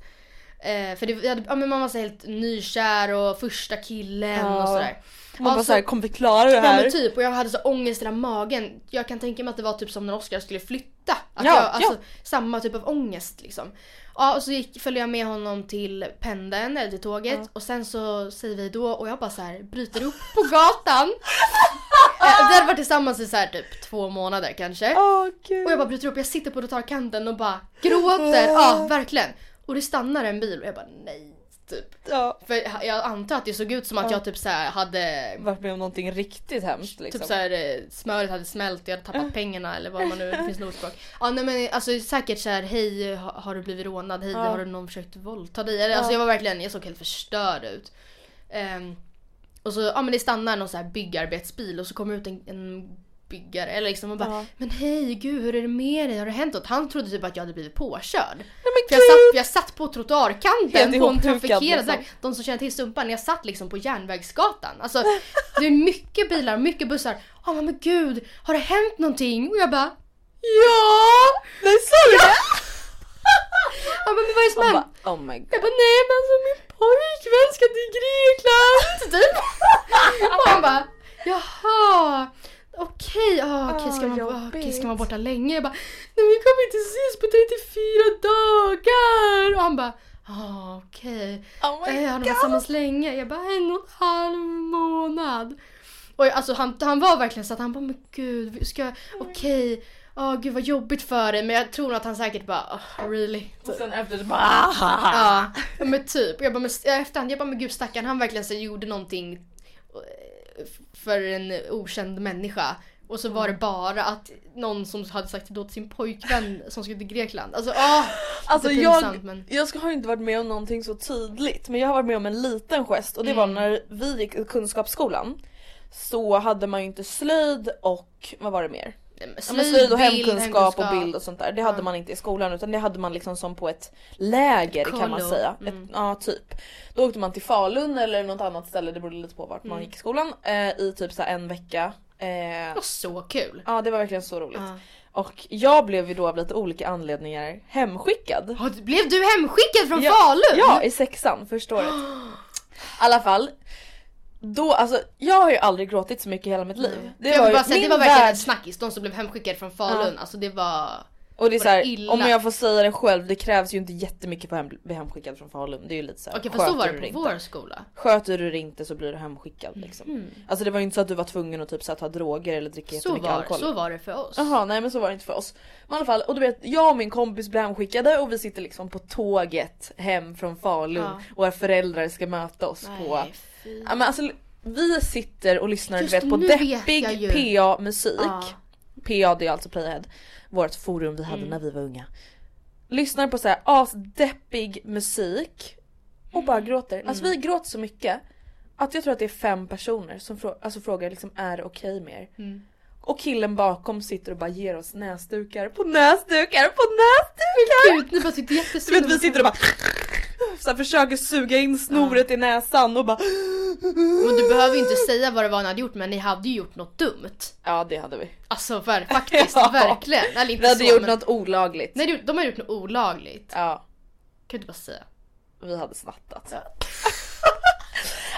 Eh, för det, jag hade, ja, men man var så helt nykär och första killen Ja. och sådär. Man bara Alltså- såhär, kommer vi klara det Ja här? men typ och jag hade så ångest i hela magen. Jag kan tänka mig att det var typ som när Oscar skulle flytta. Att Ja, jag, alltså, ja. Samma typ av ångest liksom. Ja och så gick, följde jag med honom till pendeln eller till tåget och sen så säger vi då och jag bara så här bryter upp på gatan. <laughs> Eh, vi hade varit tillsammans i så här typ två månader kanske. Gud. Och jag bara bryter upp, jag sitter på trottoarkanten och bara gråter. Ja <laughs> verkligen. Och det stannar en bil och jag bara nej. typ. Ja. För jag antar att det såg ut som att Ja. jag typ så här hade Varit med om någonting riktigt hemskt liksom. Typ såhär eh, smöret hade smält, jag hade tappat pengarna eller vad man nu, det finns något ordspråk. Ja nej men alltså säkert såhär hej ha- har du blivit rånad, hej Ja. har du någon försökt våldta dig? Alltså Ja. jag var verkligen, jag såg helt förstörd ut. Ehm, och så, ja men det stannar någon så här byggarbetsbil och så kommer ut en, en byggare eller liksom och bara Ja. Men hej gud hur är det med dig? Har det hänt något? Han trodde typ att jag hade blivit påkörd. Nej, men För jag satt, jag satt på trottoarkanten Helt på en trafikerad liksom. väg. De som känner till Sumpan, jag satt liksom på Järnvägsgatan. Alltså det är mycket bilar, mycket bussar. Ja men gud, har det hänt någonting? Och jag bara Ja! Nej sa du det? <laughs> Ja men vad är det som hänt? oh my god. Jag bara nej men alltså min pojkvän ska till Grekland! Typ. <laughs> Och han bara jaha. Okej, ah, okej, ska, man, ah, okej, ska man vara borta länge? Jag bara nej vi kommer inte ses på 34 dagar! Och han bara ah, okej. Oh my Eh, har de varit tillsammans länge? Jag bara en och en halv månad. Och jag- alltså han, han var verkligen så att han bara men gud, ska, okej, åh gud vad jobbigt för dig men jag tror nog att han säkert bara oh, really? Och sen efter så bara ah. Ja, men typ. Jag bara, men, efterhand, jag bara men gud stackarn han verkligen så gjorde någonting eh, för en okänd människa. Och så var det bara att någon som hade sagt det till sin pojkvän <laughs> som skulle till Grekland. Alltså åh! Alltså jag, men... jag har inte varit med om någonting så tydligt men jag har varit med om en liten gest och det Mm. var när vi gick i kunskapsskolan så hade man ju inte slöjd och vad var det mer? Ja, slöjd och bild, hemkunskap och bild och sånt där. Det hade Ja. man inte i skolan utan det hade man liksom som på ett läger kan man säga. Mm. Ett, ja typ. Då åkte man till Falun eller något annat ställe, det berodde lite på vart man Mm. gick i skolan. Eh, I typ så en vecka. Eh, Det var så kul. ja det var verkligen så roligt. Ja. Och jag blev ju då av lite olika anledningar hemskickad. Du- Blev du hemskickad från Ja, Falun? Ja, i sexan första året. <gasps> I alla fall. Då, alltså jag har ju aldrig gråtit så mycket i hela mitt liv. Det, jag ju bara säga, det var verkligen värld- en snackis, de som blev hemskickade från Falun. Alltså det var... Och det är var så här, om jag får säga det själv, det krävs ju inte jättemycket för att bli hemskickad från Falun. Det är ju lite såhär, Okej fast så var det på inte. vår skola. Sköter du det inte så blir du hemskickad liksom. Alltså det var ju inte så att du var tvungen att typ så här, ta droger eller dricka Så jättemycket var, alkohol. så var det för oss. Jaha nej men så var det inte för oss. Men i alla fall, och du vet jag och min kompis blir hemskickade och vi sitter liksom på tåget hem från Falun Ja. och våra föräldrar ska möta oss på Nej, fy. Ja men alltså vi sitter och lyssnar Just du vet, på vet deppig. PA-musik. Ja. PA det är alltså Playhead, vårt forum vi hade Mm. när vi var unga. Lyssnar på så här asdeppig musik och bara gråter. Alltså Mm. vi gråter så mycket att jag tror att det är fem personer som frå- alltså frågar liksom är det okej med er? Mm. Och killen bakom sitter och bara ger oss näsdukar på näsdukar på näsdukar! Gud, ni bara Du jättesynd vet om vi sitter och bara så här, försöker suga in snoret i näsan och bara Men du behöver ju inte säga vad det var ni hade gjort men ni hade ju gjort något dumt. Ja det hade vi. Alltså för, <laughs> faktiskt, Ja. verkligen. Eller inte Vi hade så, gjort men... något olagligt. Nej du- de har gjort något olagligt. Ja, Kan du bara säga. vi hade snattat. <laughs>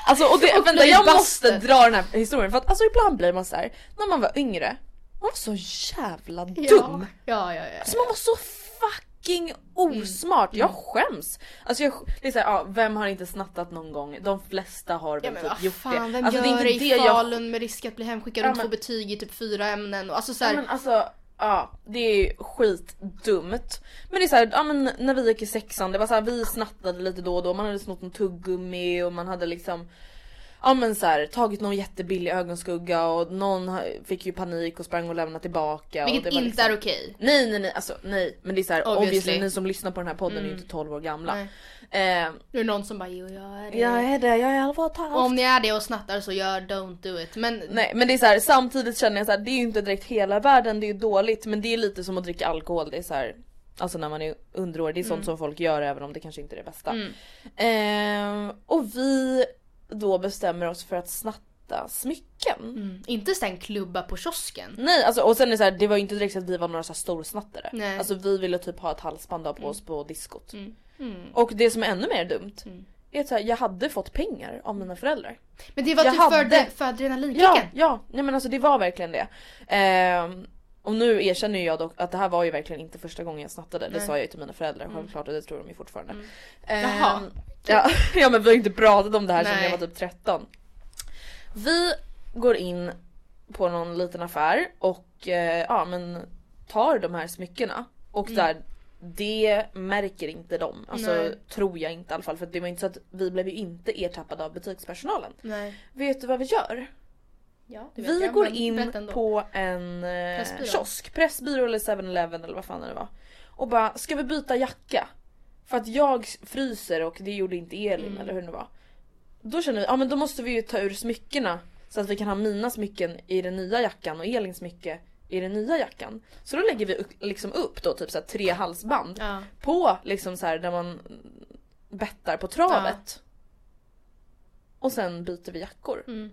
Alltså och det, Och vänta blivit jag måste dra den här historien för att alltså ibland blir man så här när man var yngre, man var så jävla dum. Ja, ja, ja. ja, Alltså man var så fucking osmart, jag skäms. Alltså jag, det är såhär, ja, vem har inte snattat någon gång? De flesta har Ja väl men typ gjort fan, det. vem Alltså gör det är inte det i jag Falun med risk att bli hemskickad och Ja, inte få men- betyg i typ fyra ämnen och alltså Ja, såhär. men alltså, ja det är skitdumt. Men det är såhär, ja men när vi gick i sexan, det var såhär vi snattade lite då och då, man hade snott en tuggummi och man hade liksom Ja men så här, tagit någon jättebillig ögonskugga och någon fick ju panik och sprang och lämnade tillbaka. vilket och det var inte liksom... är okej. Nej nej nej alltså nej men det är såhär Obviously. obviously. ni som lyssnar på den här podden är ju Mm. inte 12 år gamla. Nej. Eh, Nu är det någon som bara jo jag är det. jag är det, jag är 11 och. Om ni är det och snattar så gör don't do it. Men Nej men det är så här, samtidigt känner jag så här, det är ju inte direkt hela världen, det är ju dåligt men det är lite som att dricka alkohol. Det är så här, alltså när man är underårig, det är sånt som folk gör även om det kanske inte är det bästa. Mm. Ehm, och vi då bestämmer oss för att snatta smycken. mm, inte sen klubba på kiosken. Nej alltså och sen är det så här, det var ju inte direkt så att vi var några så här storsnattare. Nej. Alltså vi ville typ ha ett halsband på oss på diskot. Mm. Mm. Och det som är ännu mer dumt Mm. är att så här, jag hade fått pengar av mina föräldrar. Men det var Jag typ för, hade- det, för adrenalinkicken. Ja, ja, nej men alltså det var verkligen det. Ehm, och nu erkänner jag dock att det här var ju verkligen inte första gången jag snattade. Det Nej. sa jag ju till mina föräldrar självklart och det tror de ju fortfarande. Mm. Ehm, Jaha. Ja, <laughs> ja men vi har inte pratat om det här sedan Nej. jag var typ 13. Vi går in på någon liten affär och eh, ja men tar de här smyckena och Mm. där Det märker inte de. Alltså Nej. tror jag inte i alla fall. För det var inte så att vi blev ju inte ertappade av butikspersonalen. Nej. Vet du vad vi gör? Ja, Vi jag, går in på en eh, Pressbyrå. kiosk, Pressbyrå eller 7-Eleven eller vad fan det var. Och bara, ska vi byta jacka? För att jag fryser och det gjorde inte Elin Mm. eller hur det var. Då känner vi, ja men då måste vi ju ta ur smyckena så att vi kan ha mina smycken i den nya jackan och Elins smycke i den nya jackan. Så då lägger vi liksom upp då typ så tre halsband Ja. på liksom så här där man bettar på travet. Och sen byter vi jackor. Mm.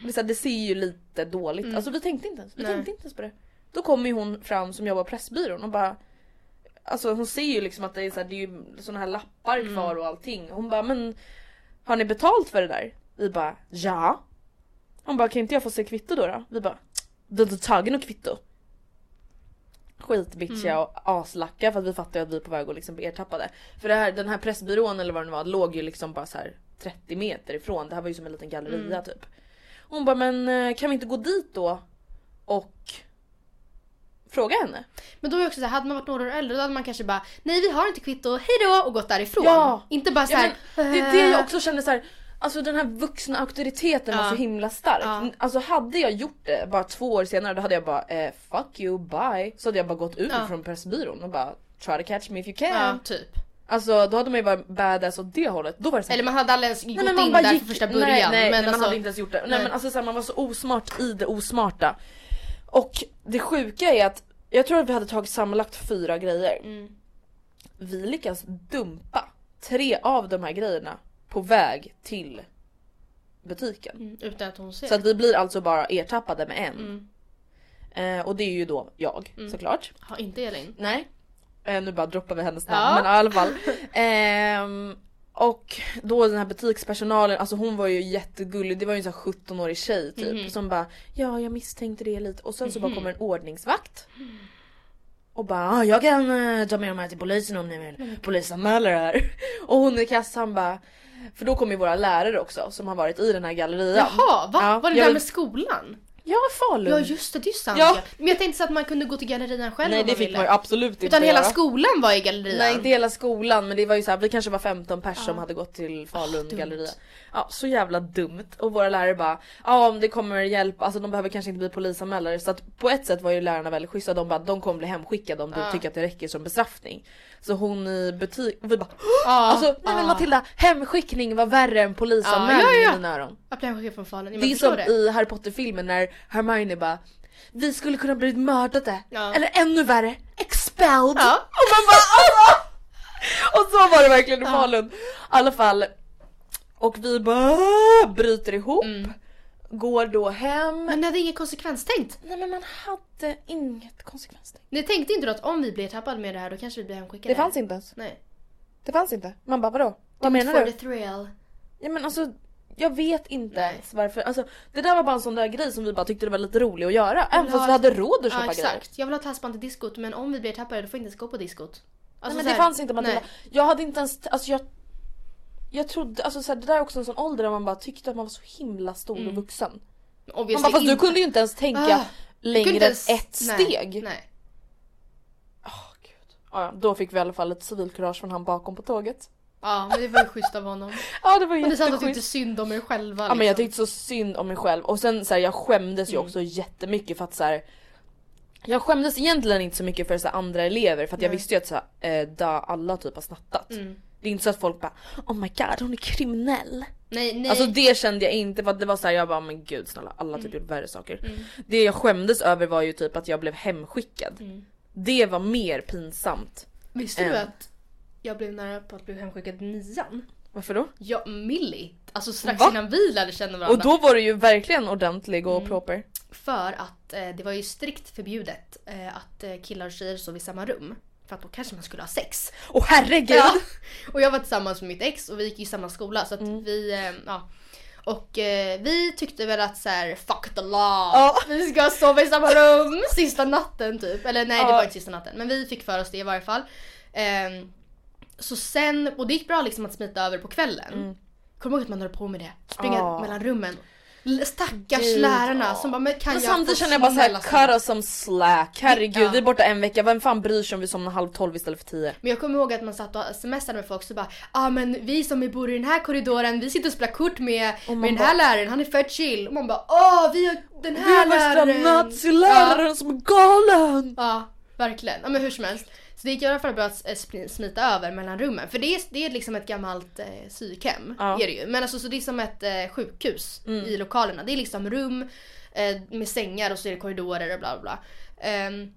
Så här, det ser ju lite dåligt Alltså vi tänkte inte ens, vi Nej. tänkte inte ens på det. Då kommer ju hon fram som jobbar på Pressbyrån och bara Alltså hon ser ju liksom att det är, så här, det är ju såna här lappar Mm. kvar och allting. Hon bara men Har ni betalt för det där? Vi bara ja. Hon bara kan inte jag få se kvitto då? då? Vi bara du har inte tagit något kvitto. Skitbitchiga Mm. och aslacka för att vi fattar att vi är på väg att liksom bli ertappade. För det här, den här pressbyrån eller vad det var låg ju liksom bara så här 30 meter ifrån. Det här var ju som en liten galleria Mm. typ. Hon bara men eh, kan vi inte gå dit då? Och fråga henne. Men då är det också så här, hade man varit några år äldre då hade man kanske bara nej vi har inte kvitto, hejdå och gått därifrån. Ja. Inte bara så Ja, här, men det är det jag också känner så här. Alltså den här vuxna auktoriteten var Ja. så himla stark. Ja. Alltså hade jag gjort det bara två år senare då hade jag bara eh, fuck you bye. Så hade jag bara gått ut Ja. från Pressbyrån och bara try to catch me if you can. ja typ. Alltså då hade man ju varit badass åt det hållet. Då var det så här, Eller man hade aldrig ens gått Nej, man in där gick- från första början. Nej, nej, men man alltså, hade inte ens gjort det. Nej, nej. men alltså så här, man var så osmart i det osmarta. Och det sjuka är att jag tror att vi hade tagit sammanlagt fyra grejer. Mm. Vi lyckas dumpa tre av de här grejerna på väg till butiken. Mm, utan att hon ser. Så att vi blir alltså bara ertappade med en. Mm. Eh, och det är ju då jag såklart. Har inte Elin? Nej. Eh, nu bara droppar vi hennes namn Ja. men i alla fall. <laughs> Ehm, och då den här butikspersonalen, alltså hon var ju jättegullig, det var ju en sån här 17-årig tjej typ Mhm. som bara Ja jag misstänkte det lite och sen så bara kommer en ordningsvakt. Och bara jag kan eh, ta med de här till polisen om ni vill polisanmäla det här. <laughs> Och hon i kassan bara För då kommer ju våra lärare också som har varit i den här gallerian. Jaha, va? Ja, var det där vill- med skolan? Ja Falun! Ja just det, det är ju sant Ja. ja. Men jag tänkte så att man kunde gå till gallerian själv Nej om det man fick ville. man ju absolut inte Utan hela göra. skolan var i gallerian. Nej inte hela skolan men det var ju så här, vi kanske var 15 pers som Ja. hade gått till Falun dumt. galleria. Ja så jävla dumt och våra lärare bara ja om det kommer hjälp, alltså de behöver kanske inte bli polisanmälare så att på ett sätt var ju lärarna väldigt schyssta, de bara de kommer bli hemskickade om du Ja. tycker att det räcker som bestraffning. Så hon i butik, och vi bara Ja, alltså nej ja. men Matilda hemskickning var värre än polisanmälning Ja, ja, ja. i mina öron. Appelsinchef från Falun. Ja, Det är men förstår som det. i Harry Potter filmen när Hermione bara vi skulle kunna blivit mördade. Ja. Eller ännu värre, expelled. Ja. Och man bara alltså! Och så var det verkligen i Ja. Falun. I alla fall. Och vi bara bryter ihop. Mm. Går då hem. Men ni hade inget konsekvenstänkt. Nej men man hade inget konsekvenstänk. Ni tänkte inte då att om vi blir tappade med det här då kanske vi blir hemskickade? Det fanns inte ens. Nej. Det fanns inte. Man bara vadå? Vad menar for du? the thrill. Ja men alltså jag vet inte Nej. ens varför. Alltså, det där var bara en sån där grej som vi bara tyckte det var lite rolig att göra. Även fast vi hade råd att Ja köpa grejer. exakt. Jag vill ha ett halsband till diskot men om vi blir tappade då får vi inte ens gå på diskot. Nej, Alltså, men så det fanns inte Matilda. Nej. Jag hade inte ens, alltså jag jag trodde, alltså så här, det där är också en sån ålder där man bara tyckte att man var så himla stor och vuxen. Man bara, fast du kunde ju inte ens tänka Ah, längre än ens- ett nej, steg. Nej. Åh, gud. Ja, ja, då fick vi i alla fall ett civilkurage från han bakom på tåget. Ja men det var ju schysst av honom. <laughs> Ja det var Men det är sant att du jätteschysst. tyckte synd om er själva. Ja men jag liksom. tyckte så synd om mig själv och sen så här, jag skämdes ju Mm. också jättemycket för att så här, Jag skämdes egentligen inte så mycket för så här, andra elever för att jag Nej. visste ju att så här, eh, da, alla typ har snattat. Mm. Det är inte så att folk bara Oh my god hon är kriminell. Nej nej. Alltså det kände jag inte för att det var såhär jag bara men gud snälla alla Mm. typ gjort värre saker. Det jag skämdes över var ju typ att jag blev hemskickad. Det var mer pinsamt. Visste du att jag blev nära på att bli hemskickad i nian? Varför då? Ja, Millie. Alltså strax Va? innan vi lärde känna varandra. Och då var du ju verkligen ordentlig och Mm. proper. För att eh, det var ju strikt förbjudet eh, att eh, killar och tjejer sov i samma rum. För att då kanske man skulle ha sex. Åh herregud! Ja. Och jag var tillsammans med mitt ex och vi gick i samma skola så att Mm. vi, eh, ja. Och eh, vi tyckte väl att så här: fuck the law. Ja. Vi ska sova i samma rum sista natten typ. Eller nej det Ja. var inte sista natten men vi fick för oss det i varje fall. Ehm, så sen, och det gick bra liksom att smita över på kvällen. Kommer du ihåg att man höll på med det? Springa Ja. mellan rummen. Stackars Gud, lärarna ja. som bara, men kan Men jag samtidigt känner jag bara såhär, cut us some slack. Herregud, Ja. vi är borta en vecka. Vem fan bryr sig om vi somnar halv tolv istället för tio? Men jag kommer ihåg att man satt och semestrade med folk så bara ja ah, men vi som bor i den här korridoren vi sitter och spelar kort med, med den bara- här läraren, han är fett chill. Och man bara åh vi har den Vi här har värsta läraren. naziläraren som är galen! Ja, ja verkligen. Ja men hur som helst. Så det gick i alla fall bra att eh, smita över mellan rummen. För det är, det är liksom ett gammalt eh, psykhem. Ja. Är det ju. Men alltså så det är som ett eh, sjukhus i lokalerna. Det är liksom rum eh, med sängar och så är det korridorer och bla bla. Ehm,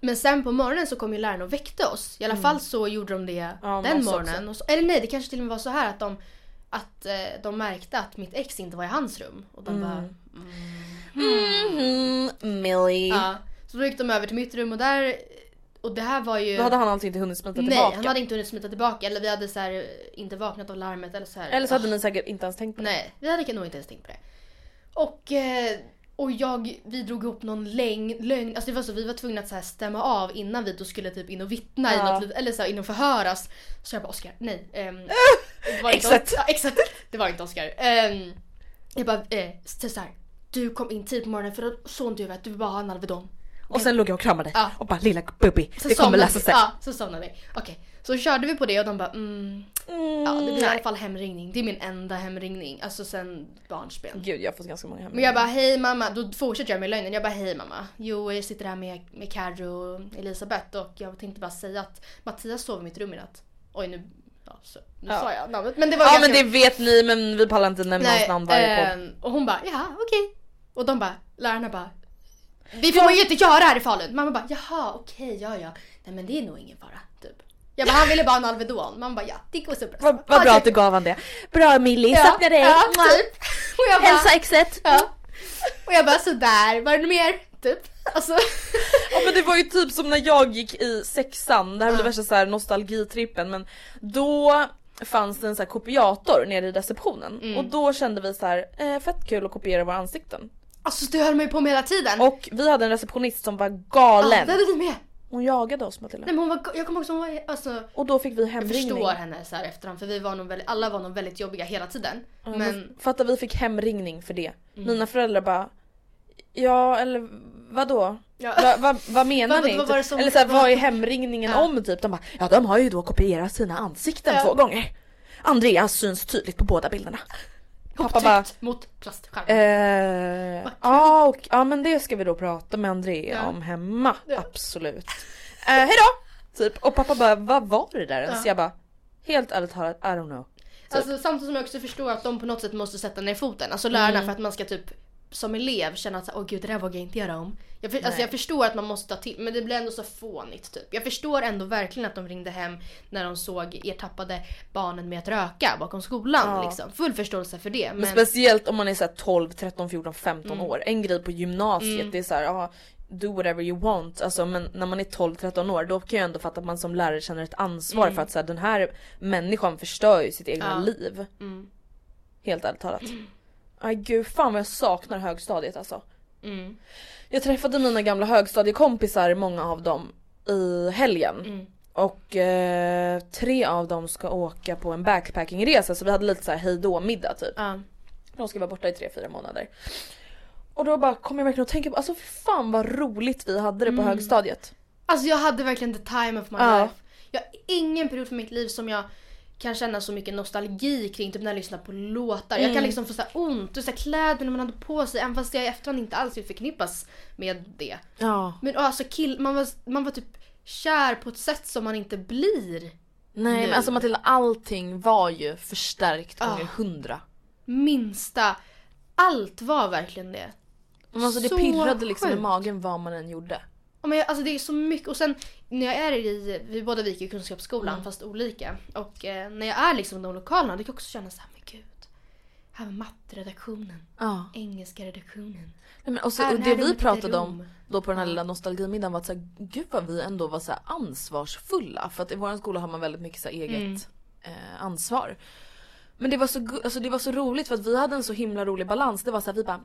men sen på morgonen så kom ju läraren och väckte oss. I alla fall så gjorde de det Ja, den morgonen. Så, eller nej, det kanske till och med var så här att de, att, eh, de märkte att mitt ex inte var i hans rum. Och de bara Mm, Millie. ja. Så då gick de över till mitt rum och där och det här var ju... Då hade han alltså inte hunnit smita Nej, tillbaka. han hade inte hunnit smita tillbaka. Eller vi hade så här, inte vaknat av larmet eller så här. Eller så hade Ah, ni säkert inte ens tänkt på det. Nej, vi hade nog inte ens tänkt på det. Och, eh, och jag, vi drog ihop någon läng, lögn. Alltså det var så, vi var tvungna att så här stämma av innan vi då skulle typ in och vittna i Ja. något, litet- eller så här, in och förhöras. Så jag bara Oskar, nej. ehm, <laughs> det var inte Exakt. Ja, exakt. Det var inte Oskar. Ehm, jag bara, eh, så här, du kom in tidigt på morgonen för då såg jag att du bara ha en Alvedon. Och sen låg jag och kramade Ja. och bara lilla Bubby, Så det kommer lösa sig. Ja, så somnade vi. Okej, så körde vi på det och de bara mm, ja det blir i alla fall hemringning. Det är min enda hemringning, alltså sen barnsben. Gud jag har fått ganska många hem. Men jag bara hej mamma, då fortsätter jag med lögnen. Jag bara hej mamma. Jo jag sitter här med, med Carro och Elisabeth och jag tänkte bara säga att Mattias sov i mitt rum i natt. Oj nu, ja, så, nu Ja. sa jag namnet. Men det var Ja ganska... men det vet ni men vi pallar inte nämna hans Nej, namn varje podd. ehm, och hon bara ja okej. Och de bara, lärarna bara vi får man ju inte göra här i Falun. Mamma bara jaha okej ja ja. Nej men det är nog ingen fara typ. Jag bara han ville bara ha en Alvedon. Mamma bara ja det går så bra. Vad vad bra att du gav han det. Bra Millie, Ja, saknar dig. Ja, typ. Och jag bara, Hälsa exet. ja. Och jag bara sådär, var det något mer? Typ. Alltså. Ja men det var ju typ som när jag gick i sexan, det här Ja. värsta så här nostalgitrippen men då fanns det en så här kopiator nere i receptionen Mm. och då kände vi så här, eh, fett kul att kopiera våra ansikten. Alltså det höll man ju på med hela tiden. Och vi hade en receptionist som var ja, galen. det hade vi med. Hon jagade oss Matilda. Nej men hon var, jag kommer som hon var, alltså. Och då fick vi Jag hemringning. förstår henne så här efterhand för vi var nog väldigt, alla var nog väldigt jobbiga hela tiden. Ja, Men Fatta vi fick hemringning för det. Mm. Mina föräldrar bara Ja eller vadå? Ja. Va, va, vad <laughs> menar Vad- ni? vad Typ. som- Eller såhär, vad- vad är hemringningen Ja. om typ? De bara ja de har ju då kopierat sina ansikten Ja. två gånger. Andreas syns tydligt på båda bilderna. Pappa bara mot plastskärmen. eh, ja, och, ja men det ska vi då prata med Andrea Ja. om hemma. Ja. Absolut. Eh, hejdå! Typ och pappa bara vad var det där ens? Ja. Jag bara helt ärligt talat I don't know. typ. Alltså samtidigt som jag också förstår att de på något sätt måste sätta ner foten. Alltså lärarna Mm. för att man ska typ som elev känna att åh gud det där vågar jag inte göra om. Jag, för, alltså, jag förstår att man måste ta till men det blir ändå så fånigt typ. Jag förstår ändå verkligen att de ringde hem när de såg er tappade barnen med att röka bakom skolan. Ja. Liksom. Full förståelse för det. Men, Men, speciellt om man är så här 12, 13, 14, 15 Mm. år. En grej på gymnasiet Mm. det är så här, ja, do whatever you want. Alltså, men när man är 12, 13 år då kan jag ändå fatta att man som lärare känner ett ansvar Mm. för att så här, den här människan förstör ju sitt egna Ja. liv. mm, Helt ärligt talat. <clears throat> Aj gud fan vad jag saknar högstadiet alltså. mm, Jag träffade mina gamla högstadiekompisar, många av dem, i helgen. mm. Och eh, tre av dem ska åka på en backpackingresa så vi hade lite så här hejdå middag typ. Ja. De ska vara borta i 3-4 månader. Och då bara kom jag verkligen att tänka på, alltså fan vad roligt vi hade det på Mm. högstadiet. Alltså jag hade verkligen the time of my life. Jag har ingen period för mitt liv som jag kan känna så mycket nostalgi kring typ när jag lyssnar på låtar. Jag kan Mm. liksom få så ont och så kläderna man hade på sig även fast jag i efterhand inte alls vill förknippas med det. Ja. Men alltså kill, man, var, man var typ kär på ett sätt som man inte blir. Nej Nu. men alltså Matilda allting var ju förstärkt gånger hundra. Minsta. Allt var verkligen det. Men alltså det Så pirrade liksom i sjukt. magen vad man än gjorde. Ja, men jag, alltså det är så mycket och sen när jag är i, vi båda gick i kunskapsskolan Mm. fast olika. Och eh, när jag är liksom i de lokalerna, det kan jag också känna så här, men gud. Här var matteredaktionen, Ja. engelska redaktionen. Nej, men och så, Här- och det vi pratade om då på den här lilla nostalgimiddagen var att så här, gud vad vi ändå var så ansvarsfulla. För att i vår skola har man väldigt mycket så eget Mm. eh, ansvar. Men det var, så, alltså det var så roligt för att vi hade en så himla rolig balans. Det var så här, vi bara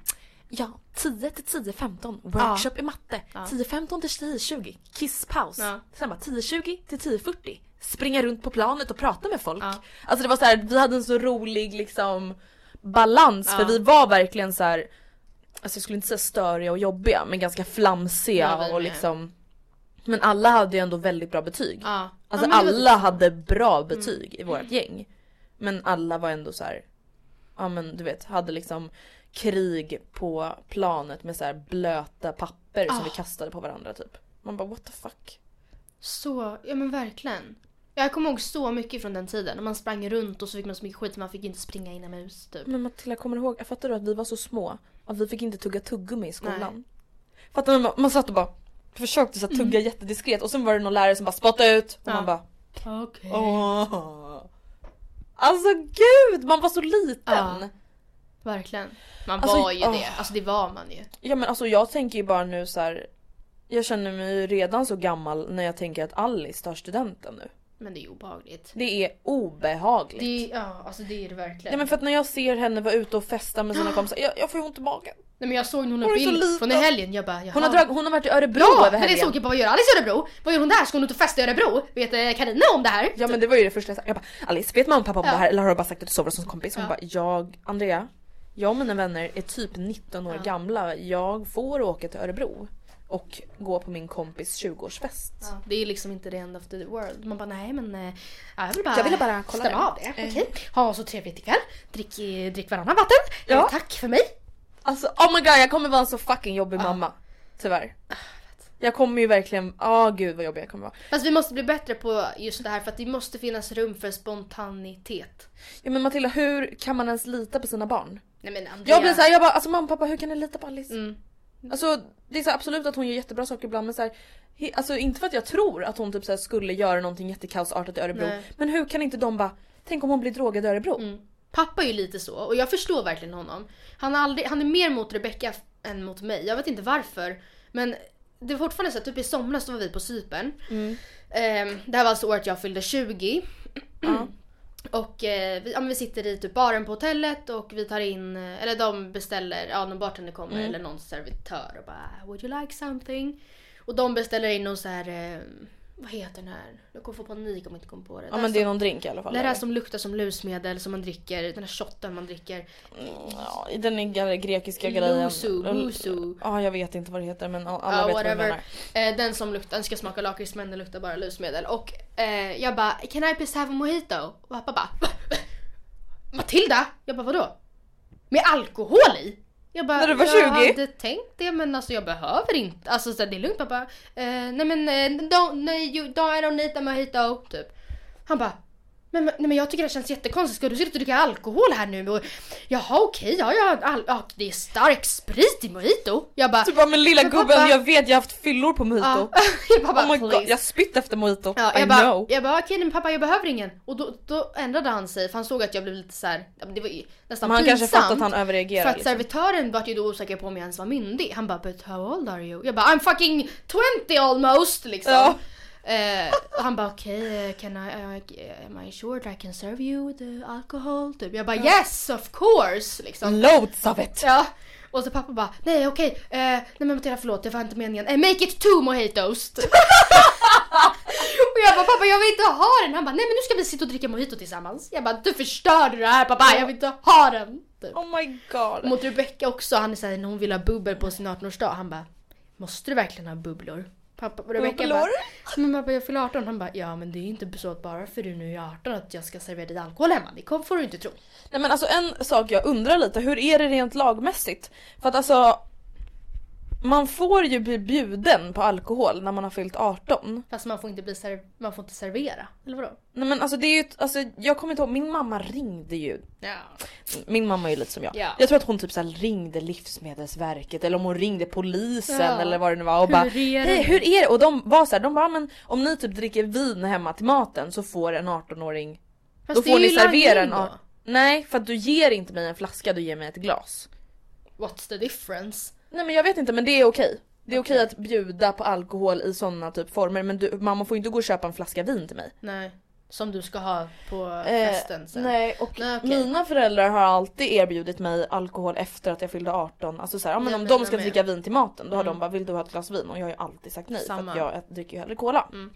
Ja, 10 till 10, 15 workshop i matte. Ja. 10, 15 till 10, 20 kisspaus. Ja. Sen bara 10, 20 till 10, 40 springa runt på planet och prata med folk. Ja. Alltså det var så här, vi hade en så rolig liksom balans för Ja. vi var verkligen så här. Alltså jag skulle inte säga störiga och jobbiga men ganska flamsiga Ja, och liksom Men alla hade ju ändå väldigt bra betyg. Ja. Alltså ja, var alla så. hade bra betyg i vårt gäng. Men alla var ändå så här. Ja men du vet, hade liksom krig på planet med så här blöta papper som Ah. vi kastade på varandra typ. Man bara what the fuck. Så, ja men verkligen. Jag kommer ihåg så mycket från den tiden. När man sprang runt och så fick man så mycket skit man fick inte springa inomhus typ. Men Matilda kommer du ihåg, jag fattar du att vi var så små? Att vi fick inte tugga tuggummi i skolan. Fattar du? Man, man satt och bara försökte så tugga jättediskret och sen var det någon lärare som bara spottade ut och Mm. Ja. man bara Okej. åh. Alltså gud, man var så liten. Ja. Verkligen. Man Alltså, var ju åh. det. Alltså det var man ju. Ja men alltså jag tänker ju bara nu så här. Jag känner mig ju redan så gammal när jag tänker att Alice tar studenten nu. Men det är obehagligt. Det är obehagligt. Det är, ja, alltså det är det verkligen. Ja men för att när jag ser henne vara ute och festa med sina kompisar, jag, jag får ju ont i magen. Nej men jag såg någon Hon bild från i helgen. Jag bara jaha. Hon har, drag, hon har varit i Örebro Ja! över Men det helgen. såg jag bara vad gör Alice i Örebro? Vad gör hon där? Ska hon ut och festa i Örebro? Vet eh, Carina om det här? Ja men det var ju det första jag sa. Jag bara Alice vet mamma och pappa om Ja. det här eller har du bara sagt att du sover hos en kompis? Hon Ja. bara jag, Andrea, jag och mina vänner är typ 19 år Ja. gamla. Jag får åka till Örebro och gå på min kompis 20-årsfest. Ja, det är liksom inte the end of the world. Man bara nej men eh, ja, jag vill bara, Jag ville bara kolla stämma det. av det. Eh. Okej. Ha så trevligt ikväll. Drick, eh, drick varannan vatten. Ja. Eh, tack för mig. Alltså oh my god jag kommer vara en så fucking jobbig mamma. Tyvärr. Jag kommer ju verkligen, ja gud vad jobbig jag kommer vara. Fast vi måste bli bättre på just det här för att det måste finnas rum för spontanitet. Ja men Matilda hur kan man ens lita på sina barn? Nej men Andrea. Jag blir såhär, jag bara alltså mamma pappa hur kan ni lita på Alice? Mm. Alltså det är så absolut att hon gör jättebra saker ibland men så här, he, alltså inte för att jag tror att hon typ så skulle göra någonting jättekaosartat i Örebro. Nej. Men hur kan inte de bara, tänk om hon blir drogad i Örebro? Mm. Pappa är ju lite så och jag förstår verkligen honom. Han, aldrig, han är mer mot Rebecca än mot mig. Jag vet inte varför. Men det var fortfarande så att typ i somras då var vi på Cypern. Mm. Ehm, det här var alltså året jag fyllde 20. <clears throat> Och eh, vi, ja, vi sitter i typ baren på hotellet och vi tar in, eh, eller de beställer, ja någon bartender kommer Mm. eller någon servitör och bara Would you like something? Och de beställer in någon så här, eh, vad heter den här? Jag kommer få panik om jag inte kommer på det. Ja här men det är som, någon drink i alla fall. det här som luktar som lusmedel som man dricker, den här shotten man dricker. Ja, i den gre- grekiska grejen. Lusu, Lusu. Ja jag vet inte vad det heter men alla Ja, vet vad jag whatever. menar. Eh, den som luktar, den ska smaka lakrits men den luktar bara lusmedel. Och eh, jag bara, can I please have a mojito? Och pappa bara, Matilda? Jag bara, vadå? Med alkohol i? Jag bara, När du var jag 20? hade tänkt det men alltså jag behöver inte. Alltså så det är lugnt pappa. Eh, nej men, eh, don't, nej, you, don't, I don't need a mojito. Typ. Han bara, men, nej, men jag tycker det känns jättekonstigt. Ska du sitta och dricka alkohol här nu? Och, Jaha okej, ja, ja, all, ja det är stark sprit i mojito. Jag bara, Du bara men lilla Men gubben pappa- jag vet jag har haft fyllor på mojito. ja. <laughs> jag bara, Oh my god, jag spytt efter mojito. Ja, I jag bara, know. jag bara okej men pappa jag behöver ingen. Och då, då ändrade han sig för han såg att jag blev lite så här, ja, men det var nästan Men han kanske pinsamt. fattat att han överreagerar För att liksom. servitören var ju då osäker på om jag ens var myndig. Han bara but how old are you? Jag bara I'm fucking 20 almost liksom. Ja. Eh, och han bara okej eh, can I, uh, am I sure that I can serve you with the alcohol? Typ. Jag bara yes of course liksom. Loads of it! Ja. Och så pappa bara nej okej, eh, nej men Matilda förlåt det var inte meningen. Eh, make it two mojitos. <laughs> och jag bara pappa jag vill inte ha den. Han bara nej men nu ska vi sitta och dricka mojito tillsammans. Jag bara du förstörde det här pappa jag vill inte ha den. Typ. Oh my god. Mot Rebecca också, han är såhär när hon vill ha bubbel på sin 18-årsdag. Han bara Måste du verkligen ha bubblor? Pappa, Rebecca Bubblor? bara Men pappa jag fyller 18. Han bara ja men det är inte så att bara för du nu är 18 att jag ska servera dig alkohol hemma. Det får du inte tro. Nej men alltså en sak jag undrar lite, hur är det rent lagmässigt? För att alltså man får ju bli bjuden på alkohol när man har fyllt 18. Fast man får inte bli serv- man får inte servera. Eller vadå? Nej men alltså det är ju, alltså jag kommer inte ihåg, min mamma ringde ju. Ja. Min mamma är ju lite som jag. Ja. Jag tror att hon typ så här ringde livsmedelsverket eller om hon ringde polisen Ja. eller vad det nu var och Hur bara är det? Hej hur är det? Och de var så här, de bara men om ni typ dricker vin hemma till maten så får en 18-åring Fast Då det får är ni ju servera en langning då. 18 Nej för att du ger inte mig en flaska, du ger mig ett glas. What's the difference? Nej men jag vet inte men det är okej. Det är okej att bjuda på alkohol i sådana typ former men du, mamma får inte gå och köpa en flaska vin till mig. Nej. Som du ska ha på Eh, festen sen. nej och Nej, okej. mina föräldrar har alltid erbjudit mig alkohol efter att jag fyllde 18. Alltså så här, ja, men Ja, om de jag ska med. dricka vin till maten då har Mm. de bara vill du ha ett glas vin? Och jag har ju alltid sagt nej för Samma. att jag dricker ju hellre cola. Mm.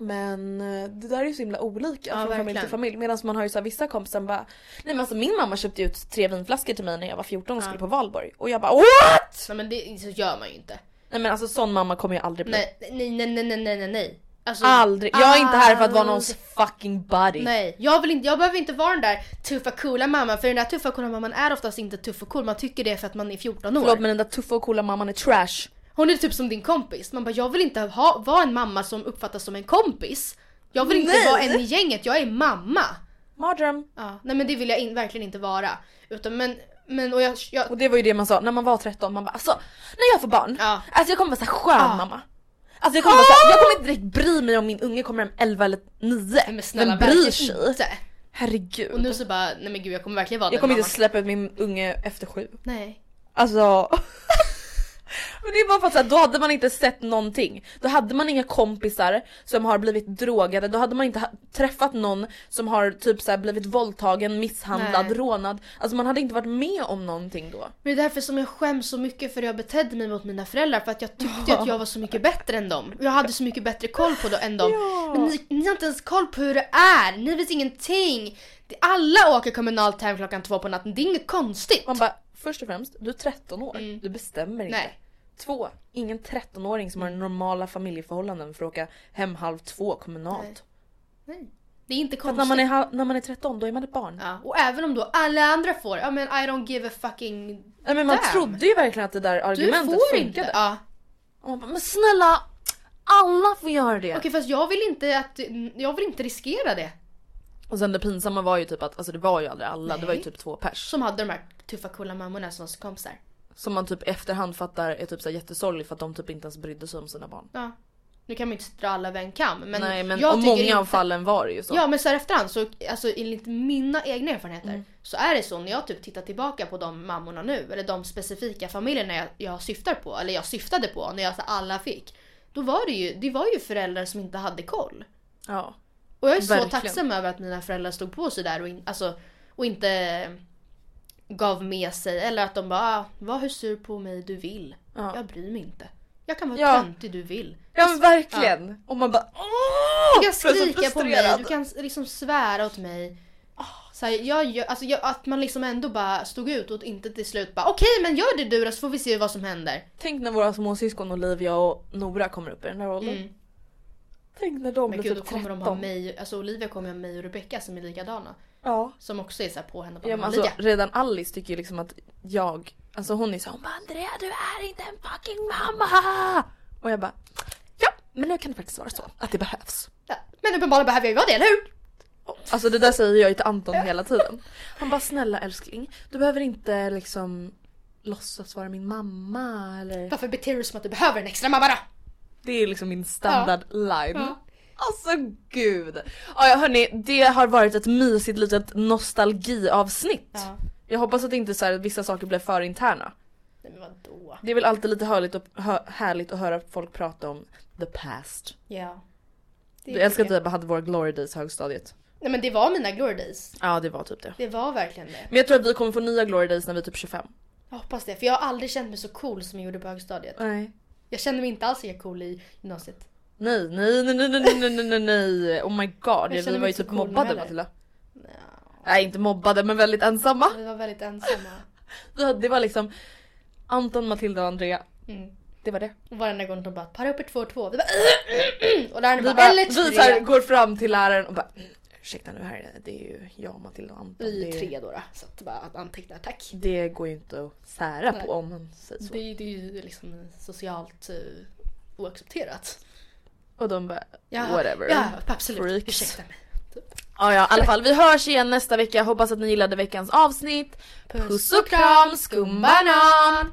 Men eh, det där är ju så himla olika Ja, från familj verkligen. till familj. Medan man har ju så här, vissa kompisar bara Nej men alltså min mamma köpte ut tre vinflaskor till mig när jag var 14 och skulle på valborg. Och jag bara WHAT? Nej men det så gör man ju inte. Nej men alltså sån mamma kommer jag aldrig bli. Nej, nej, nej, nej, nej, nej, nej. Alltså, Aldrig. Jag är inte här för att vara någons aldrig. fucking buddy. Nej, jag, vill inte, jag behöver inte vara den där tuffa coola mamman för den där tuffa coola mamman är oftast inte tuff och cool, man tycker det för att man är 14 år. Förlåt men den där tuffa och coola mamman är trash. Hon är typ som din kompis. Man bara, jag vill inte ha, vara en mamma som uppfattas som en kompis. Jag vill inte Nej. vara en i gänget, jag är mamma. Mardröm. Ja, nej men det vill jag in, verkligen inte vara. Utan men, men och jag, jag Och det var ju det man sa när man var 13, man bara alltså när jag får barn, Ja. alltså jag kommer vara så här skön Ja. mamma. Alltså jag kommer, vara så här, jag kommer inte direkt bry mig om min unge kommer hem 11 eller 9. nej, men snälla Vem bryr sig? inte. Herregud. Och nu så bara, nej men gud jag kommer verkligen vara jag kommer mamman. inte släppa ut min unge efter sju. Nej. Alltså. <laughs> Men det är bara för att så här, då hade man inte sett någonting. Då hade man inga kompisar som har blivit drogade, då hade man inte träffat någon som har typ så här, blivit våldtagen, misshandlad, Nej. rånad. Alltså man hade inte varit med om någonting då. Men det är därför som jag skäms så mycket för hur jag betedde mig mot mina föräldrar för att jag tyckte att jag var så mycket bättre än dem. Jag hade så mycket bättre koll på det än dem. Ja. Men ni, ni har inte ens koll på hur det är, ni vet ingenting. Alla åker kommunalt hem klockan två på natten, det är inget konstigt. Man bara, först och främst, du är 13 år. Mm. Du bestämmer inte. Nej. Två, ingen 13-åring som har normala familjeförhållanden för att åka hem halv två kommunalt. Nej. Nej. Det är inte För att konstigt. när man, är, när man är 13 då är man ett barn. Ja, och även om då alla andra får, ja men I don't give a fucking... Nej, men man Damn. trodde ju verkligen att det där Du argumentet får funkade. inte. Ja. Och man bara, men snälla, alla får göra det. Okej fast jag vill inte att, jag vill inte riskera det. Och sen det pinsamma var ju typ att, alltså det var ju aldrig alla, det var ju Nej. typ två pers. Som hade de här tuffa coola mammorna som kompisar. Som man typ efterhand fattar är typ så jättesorglig för att de typ inte ens brydde sig om sina barn. Ja. Nu kan man inte dra alla över en kam men, Nej men jag och många inte... av fallen var det ju så. Ja men så här efterhand så, alltså enligt mina egna erfarenheter Mm. så är det så när jag typ tittar tillbaka på de mammorna nu eller de specifika familjerna jag, jag syftar på eller jag syftade på när jag sa alla fick. Då var det ju, det var ju föräldrar som inte hade koll. Ja. Och jag är så Verkligen. tacksam över att mina föräldrar stod på sig där och, in, alltså, och inte gav med sig eller att de bara ah, var hur sur på mig du vill. Ja. Jag bryr mig inte. Jag kan vara Ja. töntig du vill. Ja men verkligen! Och man bara åh! Du kan så skrika på mig, du kan liksom svära åt mig. Så här, jag, alltså, jag, att man liksom ändå bara stod ut och inte till slut bara okej men gör det du så får vi se vad som händer. Tänk när våra småsyskon Olivia och Nora kommer upp i den här åldern. Mm. Tänk när de Men blir gud då typ kommer de ha 13. mig, alltså Olivia kommer ha mig och Rebecca som är likadana. Ja. Som också är så här på henne på ja men Olivia. alltså, redan Alice tycker ju liksom att jag, alltså hon är så hon bara Andrea du är inte en fucking mamma! Och jag bara ja men nu kan det faktiskt vara så att det behövs. Ja, Men uppenbarligen behöver jag ju vara det, eller hur? Alltså det där säger jag ju till Anton hela tiden. Han bara snälla älskling, du behöver inte liksom låtsas vara min mamma eller... Varför beter du dig som att du behöver en extra mamma då? Det är liksom min standard line. Ja. Alltså gud. Ja hörni, det har varit ett mysigt litet nostalgiavsnitt. Ja. Jag hoppas att inte så här, vissa saker blev för interna. Nej men vadå? Det är väl alltid lite härligt, och, hö, härligt att höra folk prata om the past. Ja. Det Du älskar att vi hade våra glory days högstadiet. Nej men det var mina glory days. Ja det var typ det. Det var verkligen det. Men jag tror att vi kommer få nya glory days när vi är typ 25. Jag hoppas det, för jag har aldrig känt mig så cool som jag gjorde på högstadiet. Nej. Jag kände mig inte alls lika cool i gymnasiet. Nej, nej, nej, nej, nej, nej, nej, nej. Oh my god, jag vi var ju typ cool mobbade Matilda. No. Nej, inte mobbade men väldigt ensamma. Vi var väldigt ensamma. ja, det var liksom Anton, Matilda och Andrea. Mm. Det var det. Och varenda gång de bara “para upp er två och två”. Vi bara, och läraren vi bara, bara “eller tre”. Vi så här, går fram till läraren och bara ursäkta nu här, det är ju jag, Matilda och Anton. Vi är tre då, då. Så att bara att anteckna tack. det går ju inte att sära Nej. på om man säger så. Det, det är ju liksom socialt uh, oaccepterat. Och de bara Ja, whatever. Ja, absolut. Freaks. Ursäkta mig. Ja, ja, i alla fall. Vi hörs igen nästa vecka. Hoppas att ni gillade veckans avsnitt. Puss och kram, skumbanan!